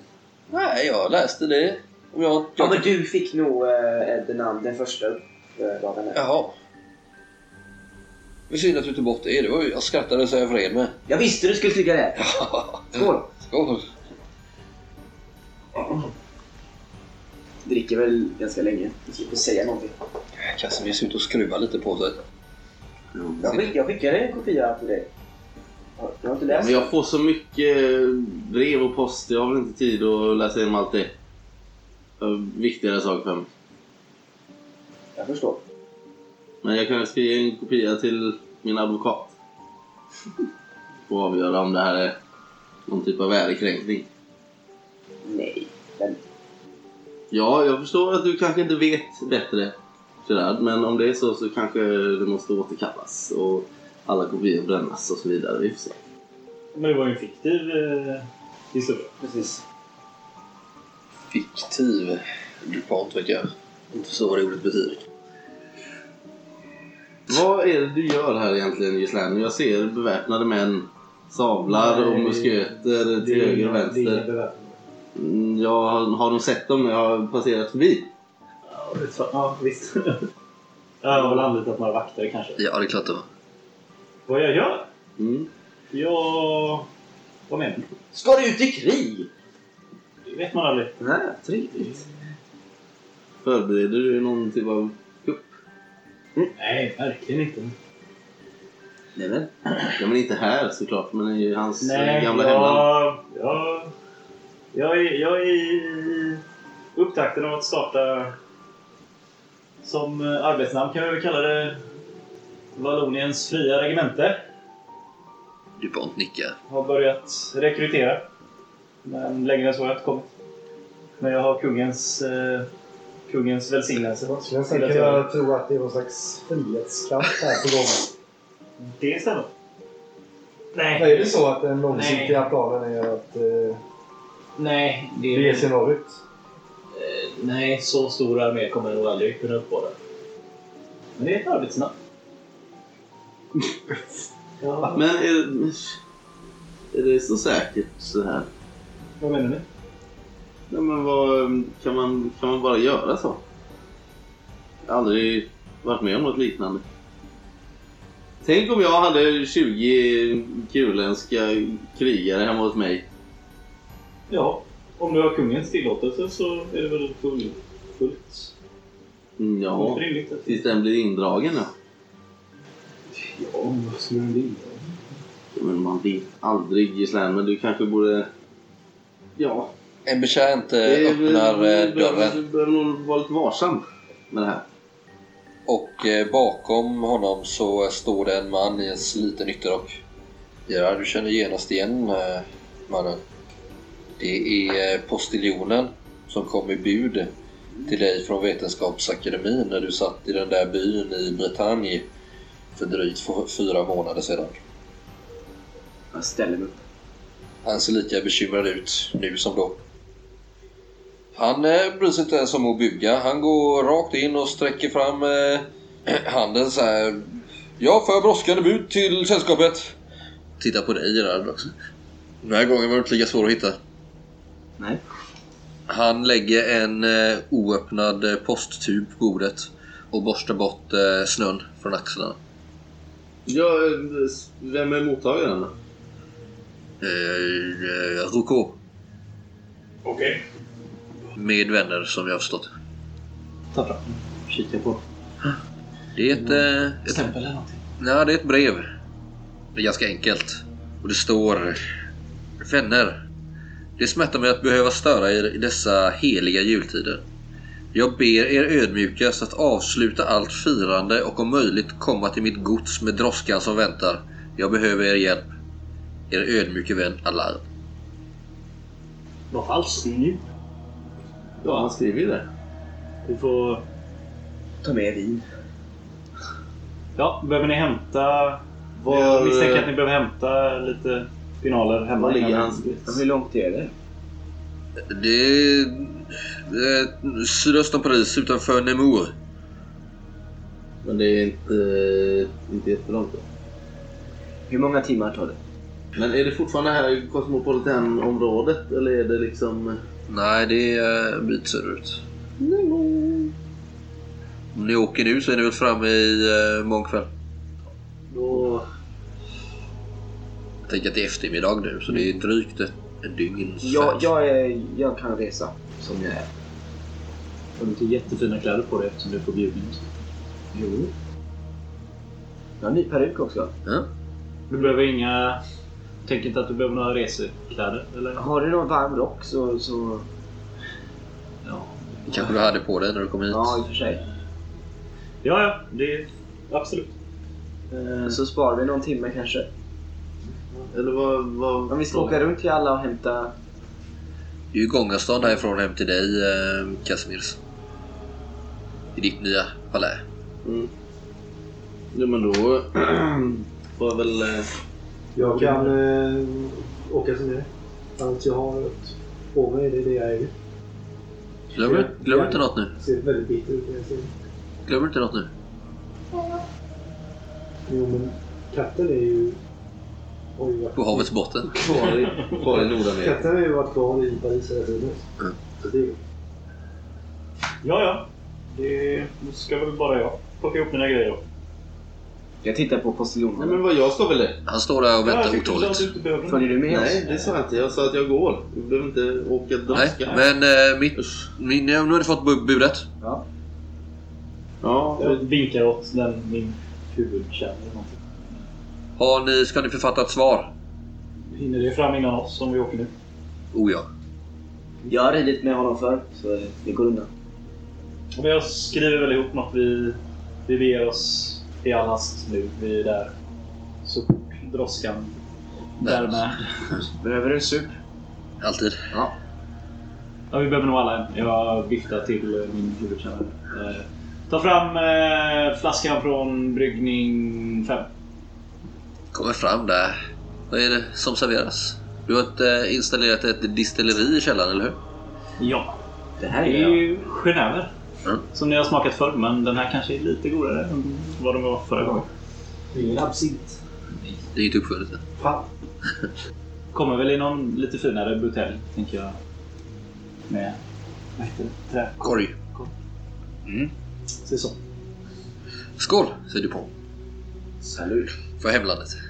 Nej, jag läste det. Om jag, Ja, jag men du fick nog eh, den, and- den första upplagan. Jaha. Det är synd att du tog bort det. det var, ju- jag skrattade så jag vred mig. Jag visste du skulle tycka det. Skål! Skål. Dricker väl ganska länge. Jag slipper säga någonting. Casimir ser ut att skruva lite på sig. Jag, skick, jag skickade en kopia till dig. Ja, Jag har inte läst. Men jag får så mycket brev och post. Jag har väl inte tid att läsa igenom allt det. Viktigare saker för mig. Jag förstår. Men jag kan skriva en kopia till min advokat. Och avgöra om det här är någon typ av värdekränkning. Nej. Men Ja, jag förstår att du kanske inte vet bättre Gerard, men om det är så så kanske det måste återkallas och alla kopior brännas och så vidare. Vi får se. Men det var ju en fiktiv eh, historia. precis. Fiktiv DuPont vet jag inte så vad det ordet betyder. Vad är det du gör här egentligen Gislaine? Jag ser beväpnade män, sablar och musköter till höger och vänster. Mm, Jag har, nog sett dem när jag har passerat förbi. Ja, ja visst. jag har väl anlitat några vakter kanske. Ja, det är klart det var. Vad jag gör? Mm. Jag... Vad menar du? Ska du ut i krig? Det vet man aldrig. Nej, trevligt. Förbereder du någon typ av kupp? Nej, verkligen inte. Nej men. Ja, men inte här såklart, men i hans Nej, gamla hemland. jag, jag, är, jag är i upptakten av att starta som eh, arbetsnamn kan vi väl kalla det Valloniens fria regemente. DuPont nickar. Har börjat rekrytera. Men längre än så har jag inte kommit. Men jag har kungens, eh, kungens välsignelse. Jag skulle kunna tro att det är någon slags frihetskamp här på gång. Det stämmer. Nej, Nej, är det så att den långsiktiga planen är att eh, nej, det bege sig norrut? Eh, Nej, så stor armé kommer jag nog aldrig kunna uppbåda. Men det är ett arbetsnamn. ja, Men är, är det så säkert så här? vad menar ni? Nej, men vad, kan, man, kan man bara göra så? Jag har aldrig varit med om något liknande. Tänk om jag hade 20 kuländska krigare hemma hos mig. Ja, om du har kungens tillåtelse så är det väl full, fullt, Ja, fullt rimligt. att- tills den blir indragen ja. Ja, vad skulle den bli? Men man vet aldrig Gislaine, men du kanske borde... Ja. En betjänt eh, öppnar eh, du dörren Du behöver nog vara lite varsam med det här. och eh, bakom honom så står det en man i en sliten ytterrock. Ja, du känner genast igen eh, mannen. Det är postiljonen som kom i bud till dig från Vetenskapsakademin när du satt i den där byn i Bretagne för drygt fyra månader sedan. Jag ställer mig upp. Han ser lika bekymrad ut nu som då. Han eh, bryr sig inte ens om att buga. Han går rakt in och sträcker fram eh, handen så här. Jag brådskande bud till sällskapet? Titta på dig Gerard också. Den här gången var det inte lika svår att hitta. Nej. Han lägger en eh, oöppnad eh, posttub på bordet och borstar bort eh, snön från axlarna. Ja, eh, vem är mottagaren? Eh, eh, Rocco. Okej. Med vänner som jag har förstått. Ta fram Kika på. Det är ett, eh, ett Stämpel eller någonting. Nej, det är ett brev. Det är ganska enkelt. Och det står Vänner. Det smärtar mig att behöva störa er i dessa heliga jultider. Jag ber er ödmjukast att avsluta allt firande och om möjligt komma till mitt gods med droskan som väntar. Jag behöver er hjälp. Er ödmjuke vän Allard. Vad falskt nu. Ja, han skriver ju det. Vi får... Ta med vin. Ja, behöver ni hämta... Var- Jag misstänker att ni behöver hämta lite finaler hemma. Var ligger ni- Hur långt är det? Det är eh, sydöst om Paris utanför Nemours. Men det är inte, inte jättelångt då. Hur många timmar tar det? Men är det fortfarande här Cosmopolitan-området eller är det liksom... Nej, det är en bit söderut. Om ni åker nu så är ni väl framme i eh, morgon kväll. Då... Tänker att det är eftermiddag nu så det är drygt ett, en dygns Jag, jag, är, jag kan resa som jag är. Har du inte jättefina kläder på dig eftersom du är på bjudning? Jo. Jag har ny peruk också. Ja. Du behöver inga... Tänker inte att du behöver några resekläder? Eller? Har du någon varm rock så... så... Ja. kanske du hade på dig när du kom hit. Ja, i och för sig. Ja, ja. Det... Absolut. Så sparar vi någon timme kanske. Eller vad... vad Om vi ska åka runt till alla och hämta... Det är ju gångavstånd härifrån hem till dig, eh, Casimirs. I ditt nya palä. Mm. Jo men då får jag väl... eh, Jag kan eh, åka som det. Allt jag har på mig, det är det jag äger. Glöm, glöm inte något nu. Ser väldigt bitter ut när jag ser. Glöm inte något nu. Jo, men katten är ju... På havets botten. Kvar i, kvar i Nordamerika. Katten har ju varit kvar i Paris hela tiden. Mm. Så det, Ja, ja. Det nu ska väl bara jag plocka ihop mina grejer. Jag tittar på Nej postiljonen. men vad jag ska väl det? Han står där och väntar otåligt. Följer du med Nej, det sa jag inte. Jag sa att jag går. Du behöver inte åka Nej, droska. men eh, mitt, min, nu har du fått bu- budet. Ja. Ja, Jag vinkar åt den, min huvudkärna eller någonting. Har ni, ska ni författa ett svar? Hinner det fram innan oss om vi åker nu? Oh ja. Jag har ridit med honom förr, så det går undan. Men jag skriver väl ihop något. Vi, vi beger oss i all hast nu. Vi är där så droskan därmed. Behöver du en sup? Alltid. Ja. Ja, vi behöver nog alla en. Jag viftar till min huvudkännare. Eh, ta fram eh, flaskan från bryggning 5. Kommer fram där. Vad är det som serveras? Du har ett, eh, installerat ett distilleri i källaren, eller hur? Ja, Det här är ju Genever. Mm. Som ni har smakat förr, men den här kanske är lite godare än vad den var förra gången. det är ingen absint. Det är inte uppfunnet än. Fan. Kommer väl i någon lite finare butelj, tänker jag. Med, vad heter det? Trä. Korg. Mm. Se så. Skål, säger du på. Salut. För hemlandet.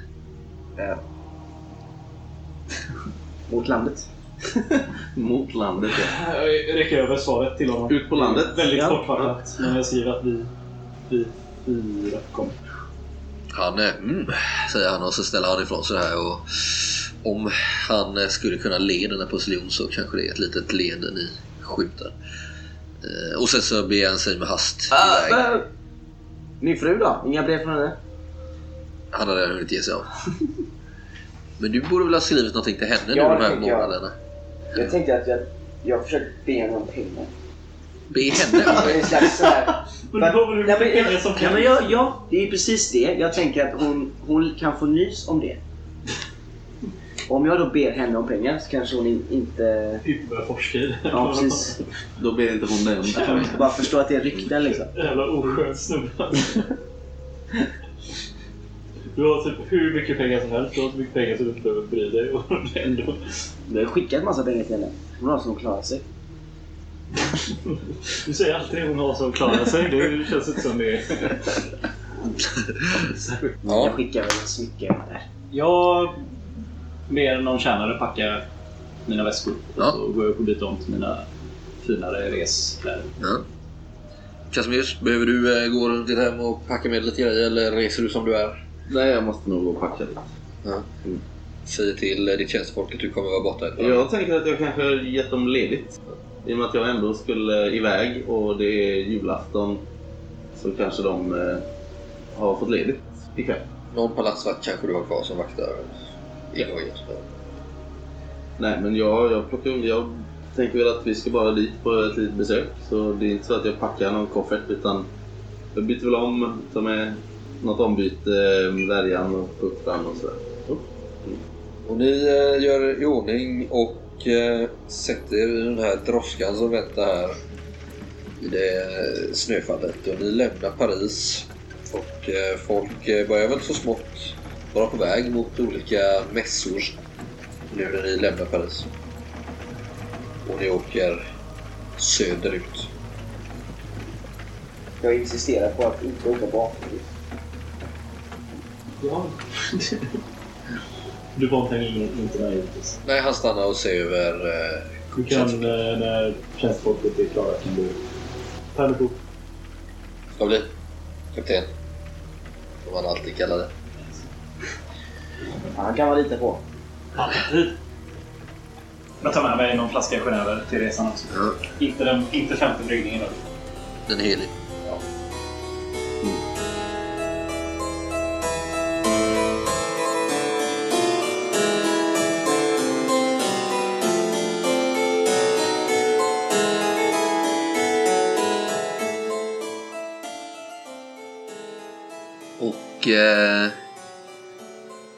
Ja. Mot landet. mot landet ja. Jag räcker över svaret till honom. Ut på landet. Väldigt Ja. kortfattat. Men jag skriver att vi, vi fyra kommer. Han, eh, mm, säger han och så ställer han ifrån sig här och om han eh, skulle kunna le den här postiljon så kanske det är ett litet leende ni skjuter. Eh, och sen så beger han sig med hast Ah, iväg. Min fru då? Inga brev från henne? Han har redan hunnit ge sig av. Men du borde väl ha skrivit någonting till henne nu Ja, de det här tycker jag. månaderna? Jag tänkte att jag, jag försökte be henne om pengar. Be henne om Det det. sådär... Men du får väl hur mycket pengar som Ja, men jag, ja, det är precis det. Jag tänker att hon, hon kan få nys om det. Om jag då ber henne om pengar så kanske hon in, inte... Inte börja forska i det. Ja, precis. Då ber inte hon. Att hon inte bara förstår att det är rykten liksom. Jävla oskön snubbe. Du har typ hur mycket pengar som helst. Du har så mycket pengar så du inte behöver bry dig. Och ändå. Vi har skickat massa pengar till henne. Hon har som klarar sig. Du säger alltid hon har som klarar sig. Det känns inte som det. Ja. Jag skickar väl ett smycke där. Jag ber någon tjänare packa mina väskor. Ja. Och så går jag upp och byter om till mina finare reskläder. Ja. Casimirs, behöver du eh, gå runt ditt hem och packa med lite grejer eller reser du som du är? Nej, jag måste nog gå och packa lite. Ja. Mm. säger till ditt tjänstefolk att du kommer vara borta ett par Jag tänker att jag kanske har gett dem ledigt. I och med att jag ändå skulle iväg och det är julafton så kanske de eh, har fått ledigt ikväll. Någon palatsvakt kanske du har kvar som vaktar inloget. Nej, men jag, jag, plockar, jag tänker väl att vi ska bara dit på ett litet besök. Så det är inte så att jag packar någon koffert utan jag byter väl om, tar med något ombyte, eh, värjan och puffran och sådär. Och ni eh, gör i ordning och eh, sätter er i den här droskan som väntar här i det eh, snöfallet. Och ni lämnar Paris och folk börjar väl så smått vara på väg mot olika mässor nu när ni lämnar Paris. Och ni åker söderut. Jag insisterar på att inte åka bakom. Ja. du var inte, inte med givetvis. Nej, han stannar och ser över eh, Du kan, eh, när tjänstefolket är klara, kan du upp. Ska bli kapten. Som han alltid kallar det. Han kan man lita på. Alltid. Jag tar med mig någon flaska Genever till resan också. Ja. Inte, den, inte femte bryggningen då. Den är helig. Och eh,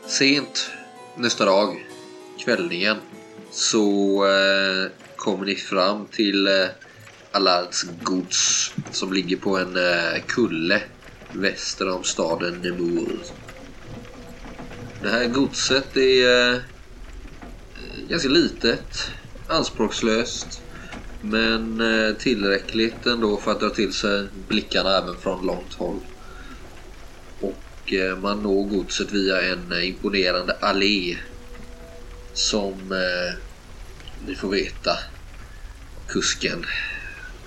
sent nästa dag, kvällningen, så eh, kommer ni fram till eh, Allards gods som ligger på en eh, kulle väster om staden Nemur. Det här godset är eh, ganska litet, anspråkslöst men eh, tillräckligt ändå för att dra till sig blickarna även från långt håll. Eh, Och man når godset via en eh, imponerande allé som eh, ni får veta kusken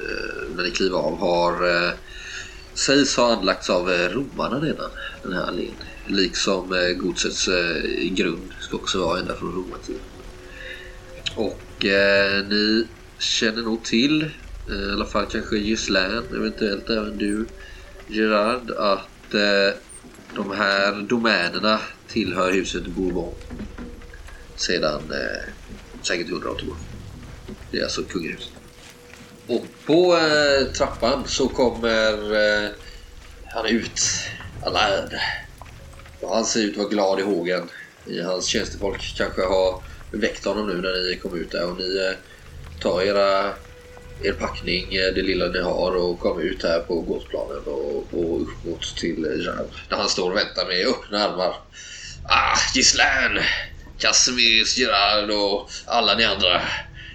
eh, när ni kliver av har eh, sägs ha anlagts av eh, romarna redan den här allén. Liksom eh, godsets eh, grund ska också vara ända från romartiden. Och eh, ni känner nog till, eh, i alla fall kanske Gislaine, eventuellt även du Gerard, att eh, de här domänerna tillhör huset Bourbon sedan eh, säkert 100 år tillbaka. Det är alltså kungahuset. Och på eh, trappan så kommer eh, han ut. Alain. Och han ser ut att vara glad i hågen. Hans tjänstefolk kanske har väckt honom nu när ni kom ut där och ni eh, tar era, er packning, eh, det lilla ni har och kommer ut här på gårdsplanen och, och upp mot till eh, Jean. Där han står och väntar med öppna armar. Ah, Gislaine! Casimir, Gerard och alla ni andra.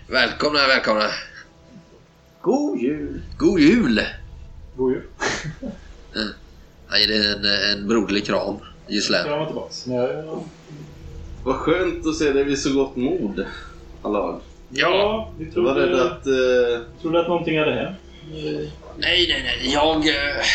Välkomna, välkomna. God jul! God jul! God jul. Han ger dig en, en broderlig kram, Gislaine. Krama tillbaks. Nej, Vad skönt att se dig vid så gott mod, Allard. Ja, vi Jag var rädd trodde, att... Eh, trodde att någonting hade hänt. Nej, nej, nej. Jag, eh,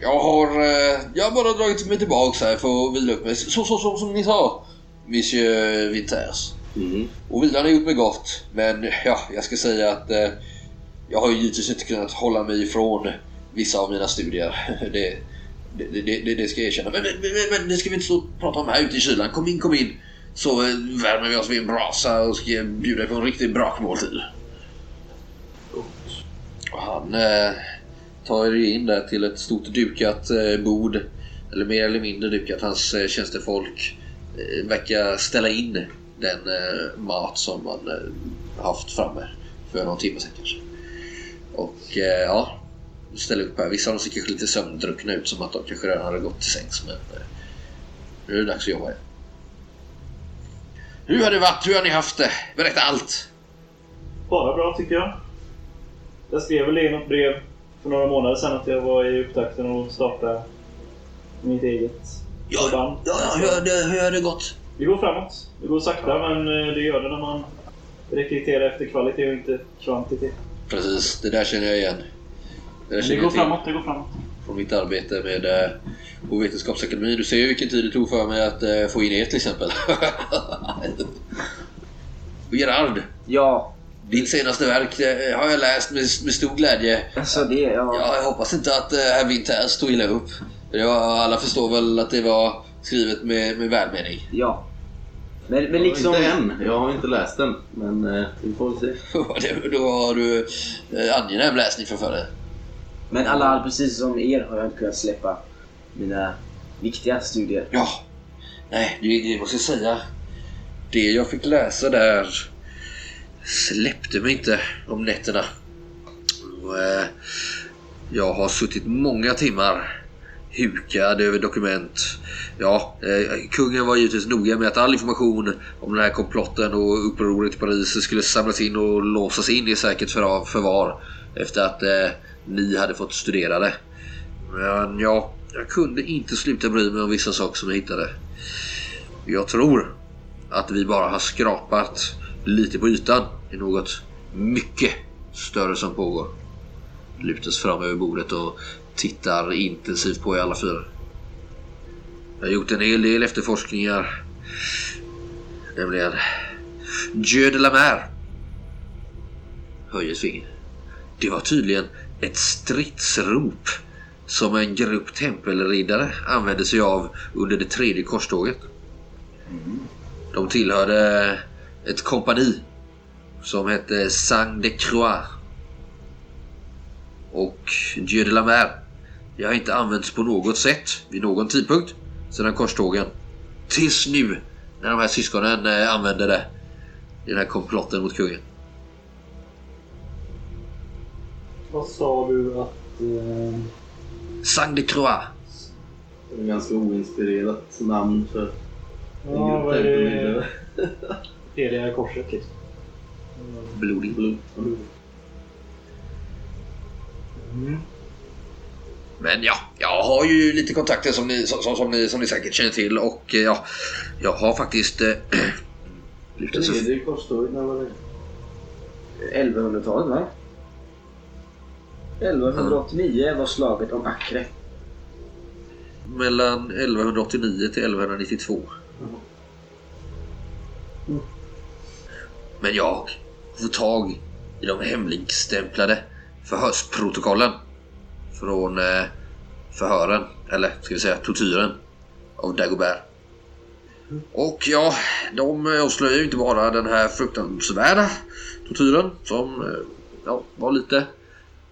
jag har eh, jag har bara dragit mig tillbaks här för att vila upp mig. Så, så, så som ni sa, Monsieur Winters. mm. Och vilan har gjort mig gott. Men ja, jag ska säga att eh, jag har ju givetvis inte kunnat hålla mig ifrån vissa av mina studier. Det, det, det, det, det ska jag erkänna. Men, men, men, men det ska vi inte stå och prata om här ute i kylan. Kom in, kom in. Så eh, värmer vi oss vid en brasa och ska bjuda på en riktig brakmåltid. Och han eh, tar er in där till ett stort dukat eh, bord. Eller mer eller mindre dukat. Hans eh, tjänstefolk eh, verkar ställa in den eh, mat som man eh, haft framme för någon timme sedan kanske. Och eh, ja, ställer upp här. Vissa av dem ser kanske lite sömndruckna ut som att de kanske redan hade gått till sängs. Men eh, nu är det dags att jobba igen. Hur har det varit? Hur har ni haft det? Berätta allt! Bara bra tycker jag. Jag skrev väl i något brev för några månader sedan att jag var i upptakten och starta mitt eget Ja, förband. ja, ja, hur, har det, hur har det gått? Det går framåt. Det går sakta men eh, det gör det när man rekryterar efter kvalitet och inte kvantitet. Precis, det där känner jag igen. Det, det går till framåt, det går framåt. Från mitt arbete med eh, på Vetenskapsakademin. Du ser ju vilken tid det tog för mig att eh, få in er till exempel. Gerard, Ja, ditt senaste verk det har jag läst med, med stor glädje. alltså det... Ja. Ja, jag hoppas inte att eh, herr Winter stod illa upp. Var, alla förstår väl att det var skrivet med, med välmening. ja. Men, men liksom... Inte än. Jag har inte läst den. Men eh, vi får se. Då har du eh, angenäm läsning framför dig. Men alla, precis som er har jag inte kunnat släppa mina viktiga studier. Ja, nej, det, det måste jag säga. Det jag fick läsa där släppte mig inte om nätterna. Och, eh, jag har suttit många timmar hukad över dokument. Ja, eh, kungen var givetvis noga med att all information om den här komplotten och upproret i Paris skulle samlas in och låsas in i säkert förvar efter att eh, ni hade fått studera det. Men ja, jag kunde inte sluta bry mig om vissa saker som jag hittade. Jag tror att vi bara har skrapat lite på ytan i något mycket större som pågår. Lutas fram över bordet och tittar intensivt på er alla fyra. Jag har gjort en hel del efterforskningar. Nämligen Dieu de la Mer. Höjer ett finger. Det var tydligen ett stridsrop som en grupp tempelriddare använde sig av under det tredje korståget. De tillhörde ett kompani som hette Sang de Croix. Och Dieu de la Mer. Det har inte använts på något sätt vid någon tidpunkt sedan korstågen. Tills nu när de här syskonen eh, använde det i den här komplotten mot kungen. Vad sa du att... Eh, Sang de Croix. Det är ett ganska oinspirerat namn för en ja, grupp vad är det? Heliga korset liksom. Blodig. Blod. Men ja, jag har ju lite kontakter som ni, som, som, som ni, som ni säkert känner till och eh, ja, jag har faktiskt eh, lyckats Tredje korståget, när var det? 1100-talet va? 1189 var slaget om Acre. mellan 1189 till 1192. Men jag får tag i de hemligstämplade förhörsprotokollen från eh, förhören, eller ska vi säga tortyren, av Dagobert. Och ja, de avslöjar ju inte bara den här fruktansvärda tortyren som eh, ja, var lite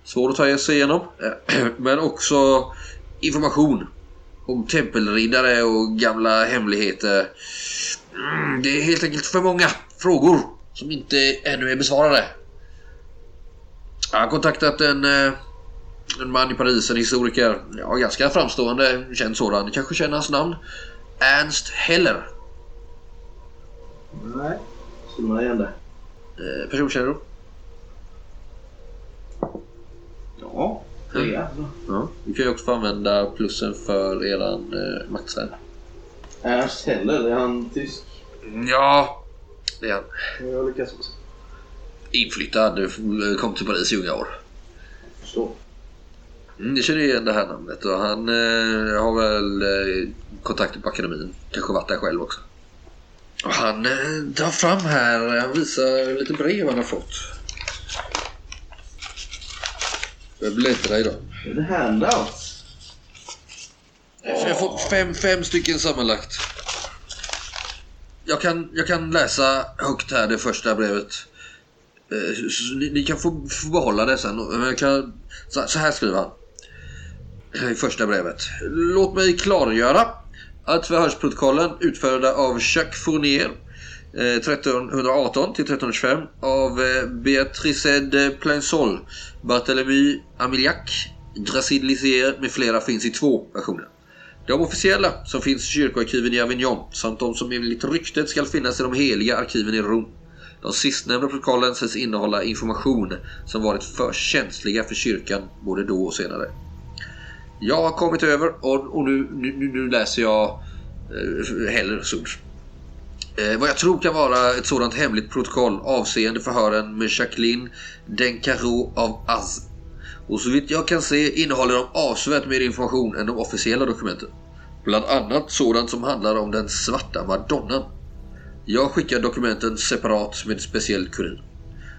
svår att ta sig igenom. Men också information om tempelriddare och gamla hemligheter. Mm, det är helt enkelt för många frågor som inte ännu är besvarade. Jag har kontaktat en, eh, en man i Paris, en historiker. Ja, ganska framstående, känd sådan. Ni kanske känner hans namn? Ernst Heller. Nej. Skulle man igen det? Eh, personkännedom? Ja, tre alltså. Ja. Du kan ju också få använda plussen för eran eh, maktsfär. Ernst Heller, är han tysk? Ja, det är han. Jag lyckas också. Inflyttad, kom till Paris i unga år. Förstår. Mm, jag känner igen det här namnet och han eh, har väl eh, kontakter på akademin. Kanske varit där själv också. Och han eh, tar fram här, han visar lite brev han har fått. Jag bläddrar i dem. Det handouts? Jag fått fem, fem stycken sammanlagt. Jag kan, jag kan läsa högt här det första brevet. Eh, Ni, ni kan få, få behålla det sen. Men jag kan, så, så här skriver han. I första brevet. Låt mig klargöra att förhörsprotokollen utförda av Jacques Fournier eh, Eh, 1318 till 1325 av eh, Beatrice de Plainsol, Barthélemy Amiliac, Dracid Lissier med flera finns i två versioner. De officiella som finns i kyrkoarkiven i Avignon samt de som enligt ryktet ska finnas i de heliga arkiven i Rom. De sistnämnda protokollen sägs innehålla information som varit för känsliga för kyrkan både då och senare. Jag har kommit över och, och nu, nu, nu- nu läser jag eh, Hellers ord. Eh, vad jag tror kan vara ett sådant hemligt protokoll avseende förhören med Jacqueline Dencaro av Az. Och så vitt jag kan se innehåller de avsevärt mer information än de officiella dokumenten. Bland annat sådant som handlar om den svarta madonnan. Jag skickar dokumenten separat med speciell kurir.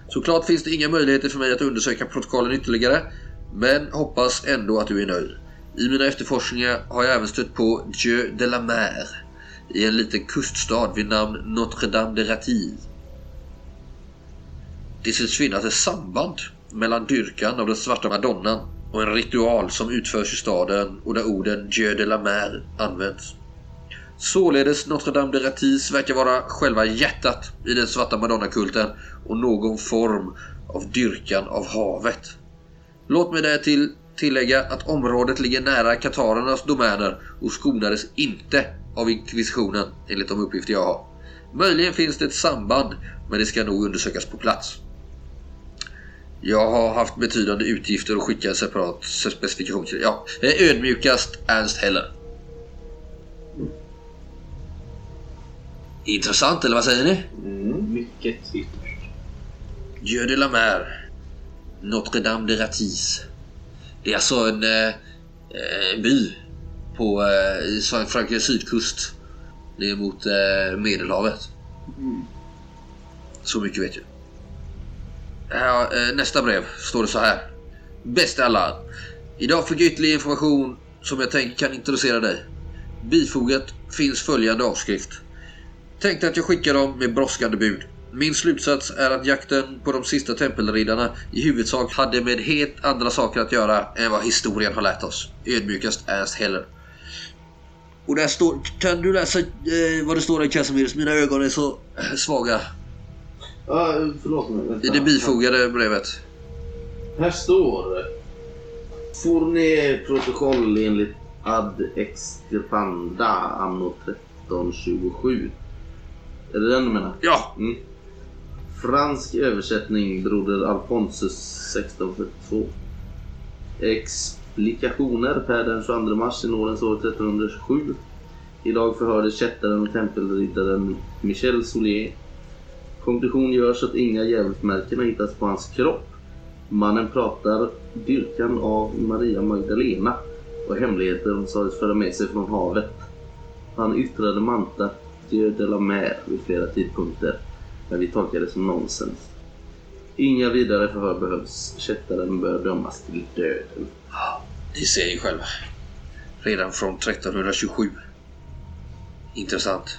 Såklart finns det inga möjligheter för mig att undersöka protokollen ytterligare, men hoppas ändå att du är nöjd. I mina efterforskningar har jag även stött på Dieu de la Mer i en liten kuststad vid namn Notre-Dame de Ratis. Det syns finnas ett samband mellan dyrkan av den svarta madonnan och en ritual som utförs i staden och där orden Dieu de la Mer används. Således Notre-Dame de Ratis verkar vara själva hjärtat i den svarta madonnakulten och någon form av dyrkan av havet. Låt mig därtill tillägga att området ligger nära katarernas domäner och skonades inte av inkvisitionen enligt de uppgifter jag har. Möjligen finns det ett samband men det ska nog undersökas på plats. Jag har haft betydande utgifter och skickar separat specifikation till Ja, ödmjukast Ernst Heller. Intressant, eller vad säger ni? Mycket ytterst. Dieu de la Mer. Notre-Dame de Ratis. Det är alltså en eh, eh, by på eh, Frankrikes sydkust. Ner mot eh, Medelhavet. Så mycket vet jag. Här, eh, nästa brev står det så här. Bästa alla. Idag fick jag ytterligare information som jag tänker kan introducera dig. Bifogat finns följande avskrift. Tänkte att jag skickar dem med brådskande bud. Min slutsats är att jakten på de sista tempelriddarna i huvudsak hade med helt andra saker att göra än vad historien har lärt oss. Ödmjukast Ernst Heller. Och där står... Kan du läsa eh, vad det står där Casimirs? Mina ögon är så svaga. Ja, förlåt mig. Vänta. I det bifogade brevet. Här står Fournier protokoll enligt ad extirpanda anno 1327. Är det den du menar? Ja, Mm. Fransk översättning Broder Alfonsus 1642. Explikationer per den 22 mars i nådens år 1327. Idag förhördes kättaren och tempelriddaren Michel Solier. Konklusion görs att inga djävulsmärken har hittats på hans kropp. Mannen pratar dyrkan av Maria Magdalena och hemligheter hon sades föra med sig från havet. Han yttrade Manta Dieu de la Mer vid flera tidpunkter, men vi tolkar det som nonsens. Inga vidare förhör behövs. Kättaren bör dömas till döden ni ser ju själva. Redan från 1327. Intressant.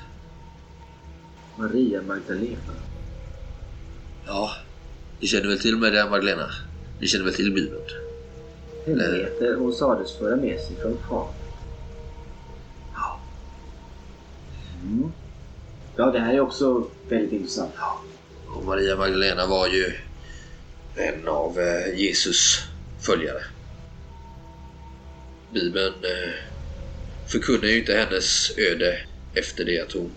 Maria Magdalena. Ja, ni känner väl till Maria Magdalena? Ni känner väl till Bibeln? Hemligheter hon sades föra med sig från havet. Ja. Mm. Ja, det här är också väldigt intressant. Och Maria Magdalena var ju en av eh, Jesus följare. Bibeln eh, förkunnar ju inte hennes öde efter det att hon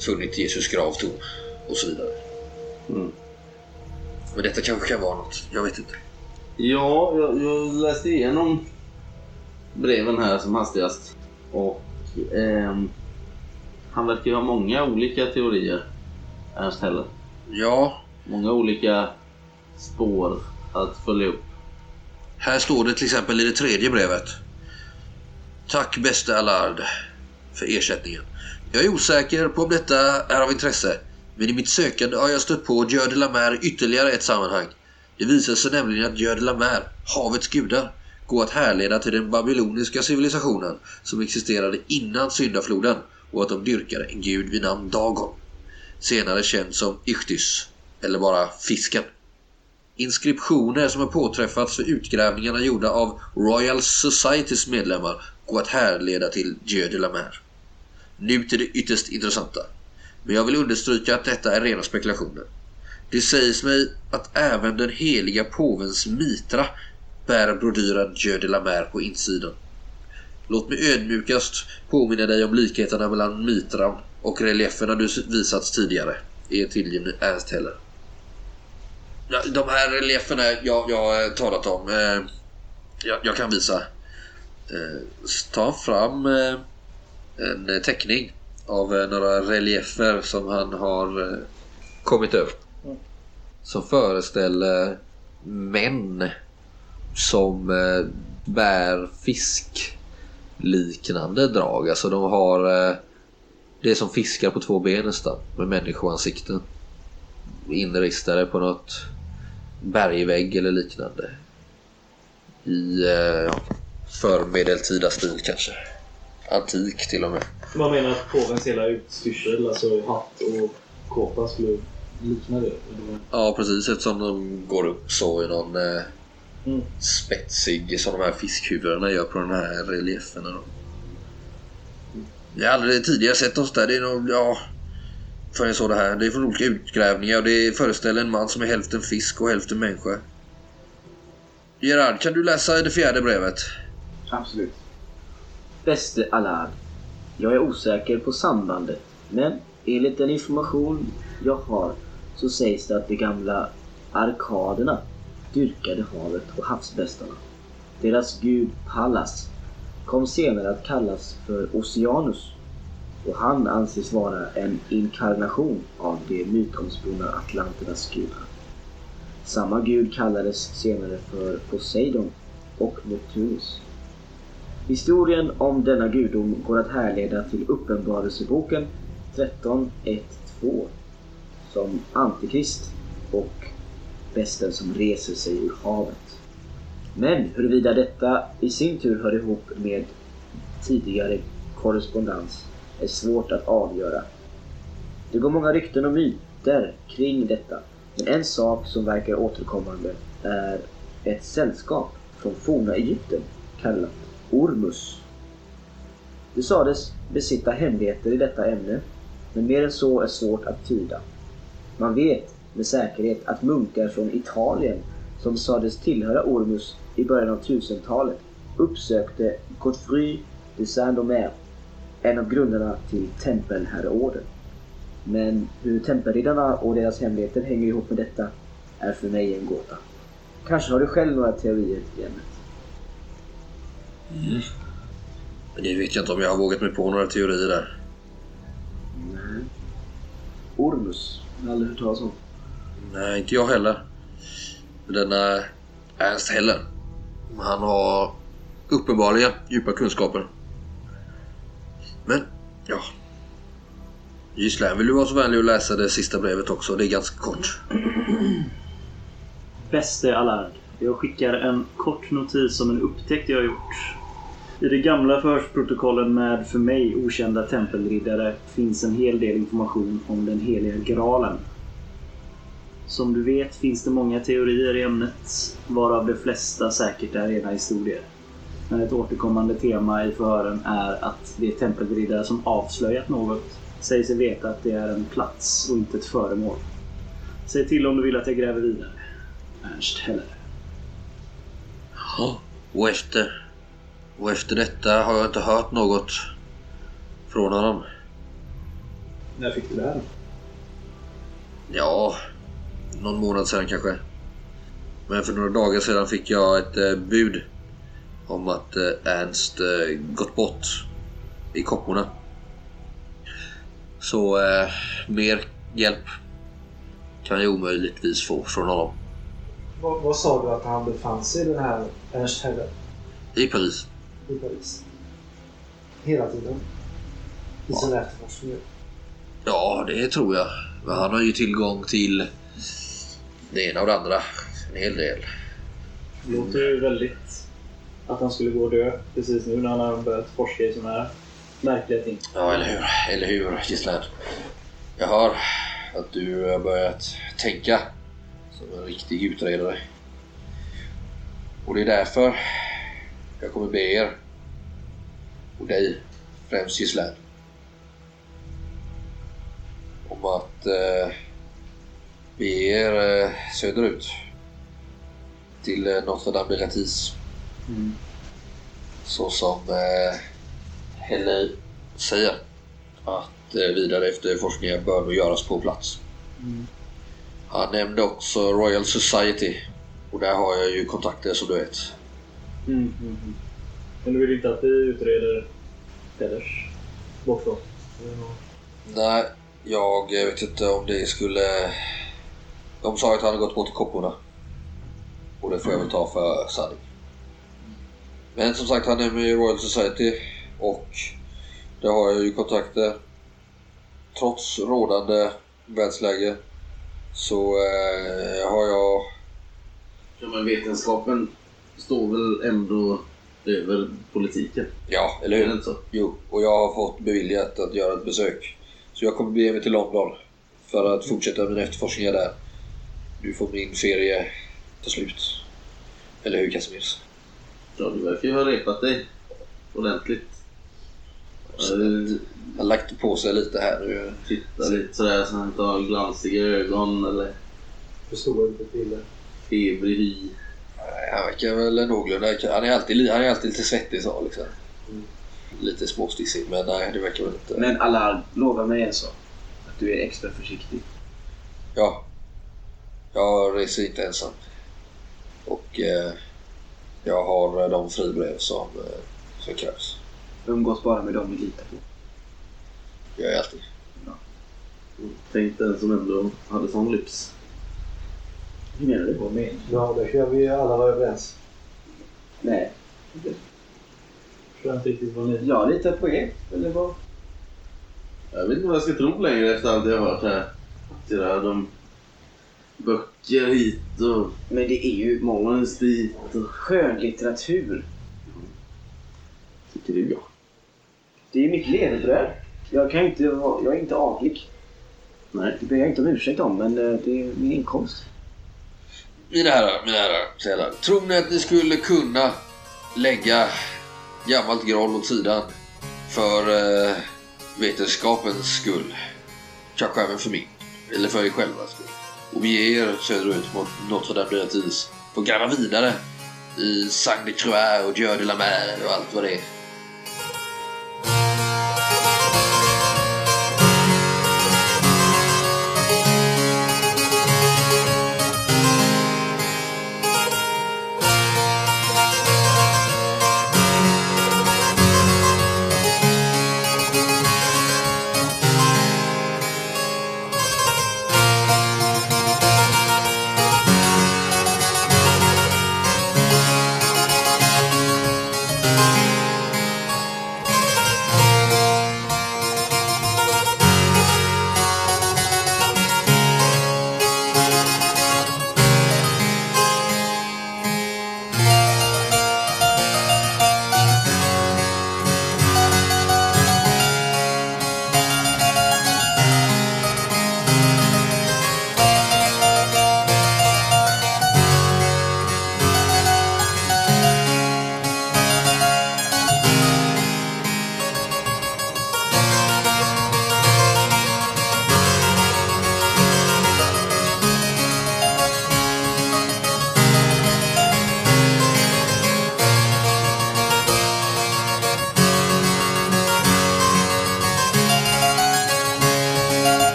funnit Jesus grav tom och så vidare. Mm. Men detta kanske kan vara något. Jag vet inte. Ja, jag, jag läste igenom breven här som hastigast. Och ehm, han verkar ju ha många olika teorier, Ernst Heller. Ja, Många olika spår att följa upp. Här står det till exempel i det tredje brevet. Tack bäste Allard för ersättningen. Jag är osäker på om detta är av intresse, men i mitt sökande har jag stött på Gör de la Mer ytterligare ett sammanhang. Det visar sig nämligen att Gör de la Mer, havets gudar, går att härleda till den babyloniska civilisationen som existerade innan syndafloden och att de dyrkade en gud vid namn Dagon. Senare känd som Ichtys, eller bara fisken. Inskriptioner som har påträffats för utgrävningarna gjorda av Royal Societys medlemmar och att härleda till Dieu de la Mer. Nu till det ytterst intressanta. Men jag vill understryka att detta är rena spekulationer. Det sägs mig att även den heliga påvens mitra bär brodyren Dieu de la Mer på insidan. Låt mig ödmjukast påminna dig om likheterna mellan mitran och relieferna du visats tidigare. Är tillgivne Ernst Heller. De här relieferna jag, jag eh, talat om. Eh, jag, jag kan visa. Eh, ta fram eh, en teckning av eh, några reliefer som han har kommit över. Som föreställer män som bär fiskliknande drag. Alltså de har... Det är som fiskar på två ben nästan. Med människoansikten. Inristade på något bergvägg eller liknande. I eh, förmedeltida stil kanske. Antik till och med. Man menar att påvens hela utstyrsel, alltså hatt och kåpa skulle likna det? Eller? Ja precis eftersom de går upp så i någon eh, Mm. spetsig som de här fiskhuvudena gör på de här relieferna. Då. Jag har aldrig tidigare sett oss där. Det är nog, ja... Förrän jag såg det här. Det är från olika utgrävningar och det föreställer en man som är hälften fisk och hälften människa. Gerard, kan du läsa det fjärde brevet? Absolut. Bäste Allard. Jag är osäker på sambandet, men enligt den information jag har så sägs det att de gamla arkaderna dyrkade havet och havsbästarna. Deras gud Pallas kom senare att kallas för Oceanus och han anses vara en inkarnation av de mytomspunna atlanternas gudar. Samma gud kallades senare för Poseidon och Neptunus. Historien om denna gudom går att härleda till Uppenbarelseboken 13.1.2 som Antikrist och västen som reser sig ur havet. Men huruvida detta i sin tur hör ihop med tidigare korrespondens är svårt att avgöra. Det går många rykten och myter kring detta, men en sak som verkar återkommande är ett sällskap från forna Egypten kallat Ormus. Det sades besitta hemligheter i detta ämne, men mer än så är svårt att tyda. Man vet med säkerhet att munkar från Italien som sades tillhöra Ormus i början av 1000-talet uppsökte Godfrey de Saint-Domer, en av grundarna till tempelherreorden. Men hur tempelriddarna och deras hemligheter hänger ihop med detta är för mig en gåta. Kanske har du själv några teorier i ämnet? Men det vet jag inte om jag har vågat mig på några teorier där. Nej. Ormus? Jag har aldrig hört talas om. Nej, inte jag heller. Denna Ernst heller. Han har uppenbarligen djupa kunskaper. Men, ja. Gisslän, vill du vara så vänlig och läsa det sista brevet också? Det är ganska kort. Bäste Allard. Jag skickar en kort notis om en upptäckt jag har gjort. I de gamla förhörsprotokollen med för mig okända tempelriddare finns en hel del information om den heliga graalen. Som du vet finns det många teorier i ämnet, varav de flesta säkert är rena historier. Men ett återkommande tema i förhören är att de tempelriddare som avslöjat något säger sig veta att det är en plats och inte ett föremål. Säg till om du vill att jag gräver vidare. Ernst Heller. Och efter... Och efter detta har jag inte hört något från honom. När fick du det här? Ja, någon månad sedan kanske. Men för några dagar sedan fick jag ett eh, bud om att eh, Ernst eh, gått bort i kopporna. Så eh, mer hjälp kan jag omöjligtvis få från honom. Vad, vad sa du att han befann sig i den här Ernst Heller I Paris. i Paris? Hela tiden? I sin efterforskning? Ja, det tror jag. Men han har ju tillgång till det ena och det andra. En hel del. Det låter ju väldigt att han skulle gå och dö precis nu när han har börjat forska i sådana här märkliga ting. Ja, eller hur? Eller hur, Gisslän? Jag hör att du har börjat tänka som en riktig utredare. Och det är därför jag kommer be er, och dig främst Gisslän, om att eh, be er eh, söderut till eh, Notre Dame de Latis. Så som eh, Helle säger att eh, vidare efterforskningar bör göras på plats. Han nämnde också Royal Society och där har jag ju kontakter som du vet. Mm, mm, mm. Men du vill inte att vi utreder Hellers bortgång? Nej, jag vet inte om det skulle... De sa att han hade gått bort i kopporna. Och Och det får jag väl ta för sanning. Men som sagt, han är med i Royal Society och där har jag ju kontakter. Trots rådande världsläge så eh, har jag... Ja, men vetenskapen står väl ändå över politiken? Ja, eller hur? inte så? Jo, och jag har fått beviljat att göra ett besök. Så jag kommer bege mig till London för att fortsätta mina efterforskningar där. Nu får min ferie ta slut. Eller hur Casimirs? Ja, du verkar ju ha repat dig ordentligt. Så- har lagt på sig lite här nu. Titta lite sådär så han inte har glansiga ögon eller Förstår inte till det. febrig hy. Nej, Han verkar väl någorlunda... Han är alltid, han är alltid lite svettig så liksom. Lite småstissig, men nej det verkar väl inte... Men alla lovar mig en sak. Att du är extra försiktig. Ja. Jag reser inte ensam. Och eh, jag har eh, de fribrev som, eh, som krävs. Umgås bara med dem vi litar på. Det gör jag alltid. Tänk den som ändå hade sån lyx. Hur menar du? Vad menar Ja, där kan vi alla vara överens. Nej. du? Förstår inte riktigt vad ni... Jag litar på er. Eller vad? Jag vet inte vad jag ska tro längre efter allt jag har hört här. Tira, de böcker hit och Men det är ju manus dit och... skönlitteratur. Tycker du ja. Det är mitt levebröd. Jag kan inte vara... Jag är inte adlig. Nej. Det ber jag inte om ursäkt om, men eh, det är min inkomst. Mina herrar, mina herrar, säger han. Tror ni att ni skulle kunna lägga gammalt groll åt sidan för eh, vetenskapens skull? Kanske även för min, eller för er själva skull. Och bege er söderut mot Notre Dame de Latis. Få gräva vidare i Saint de Croix och Dieu de la Mer och allt vad det är.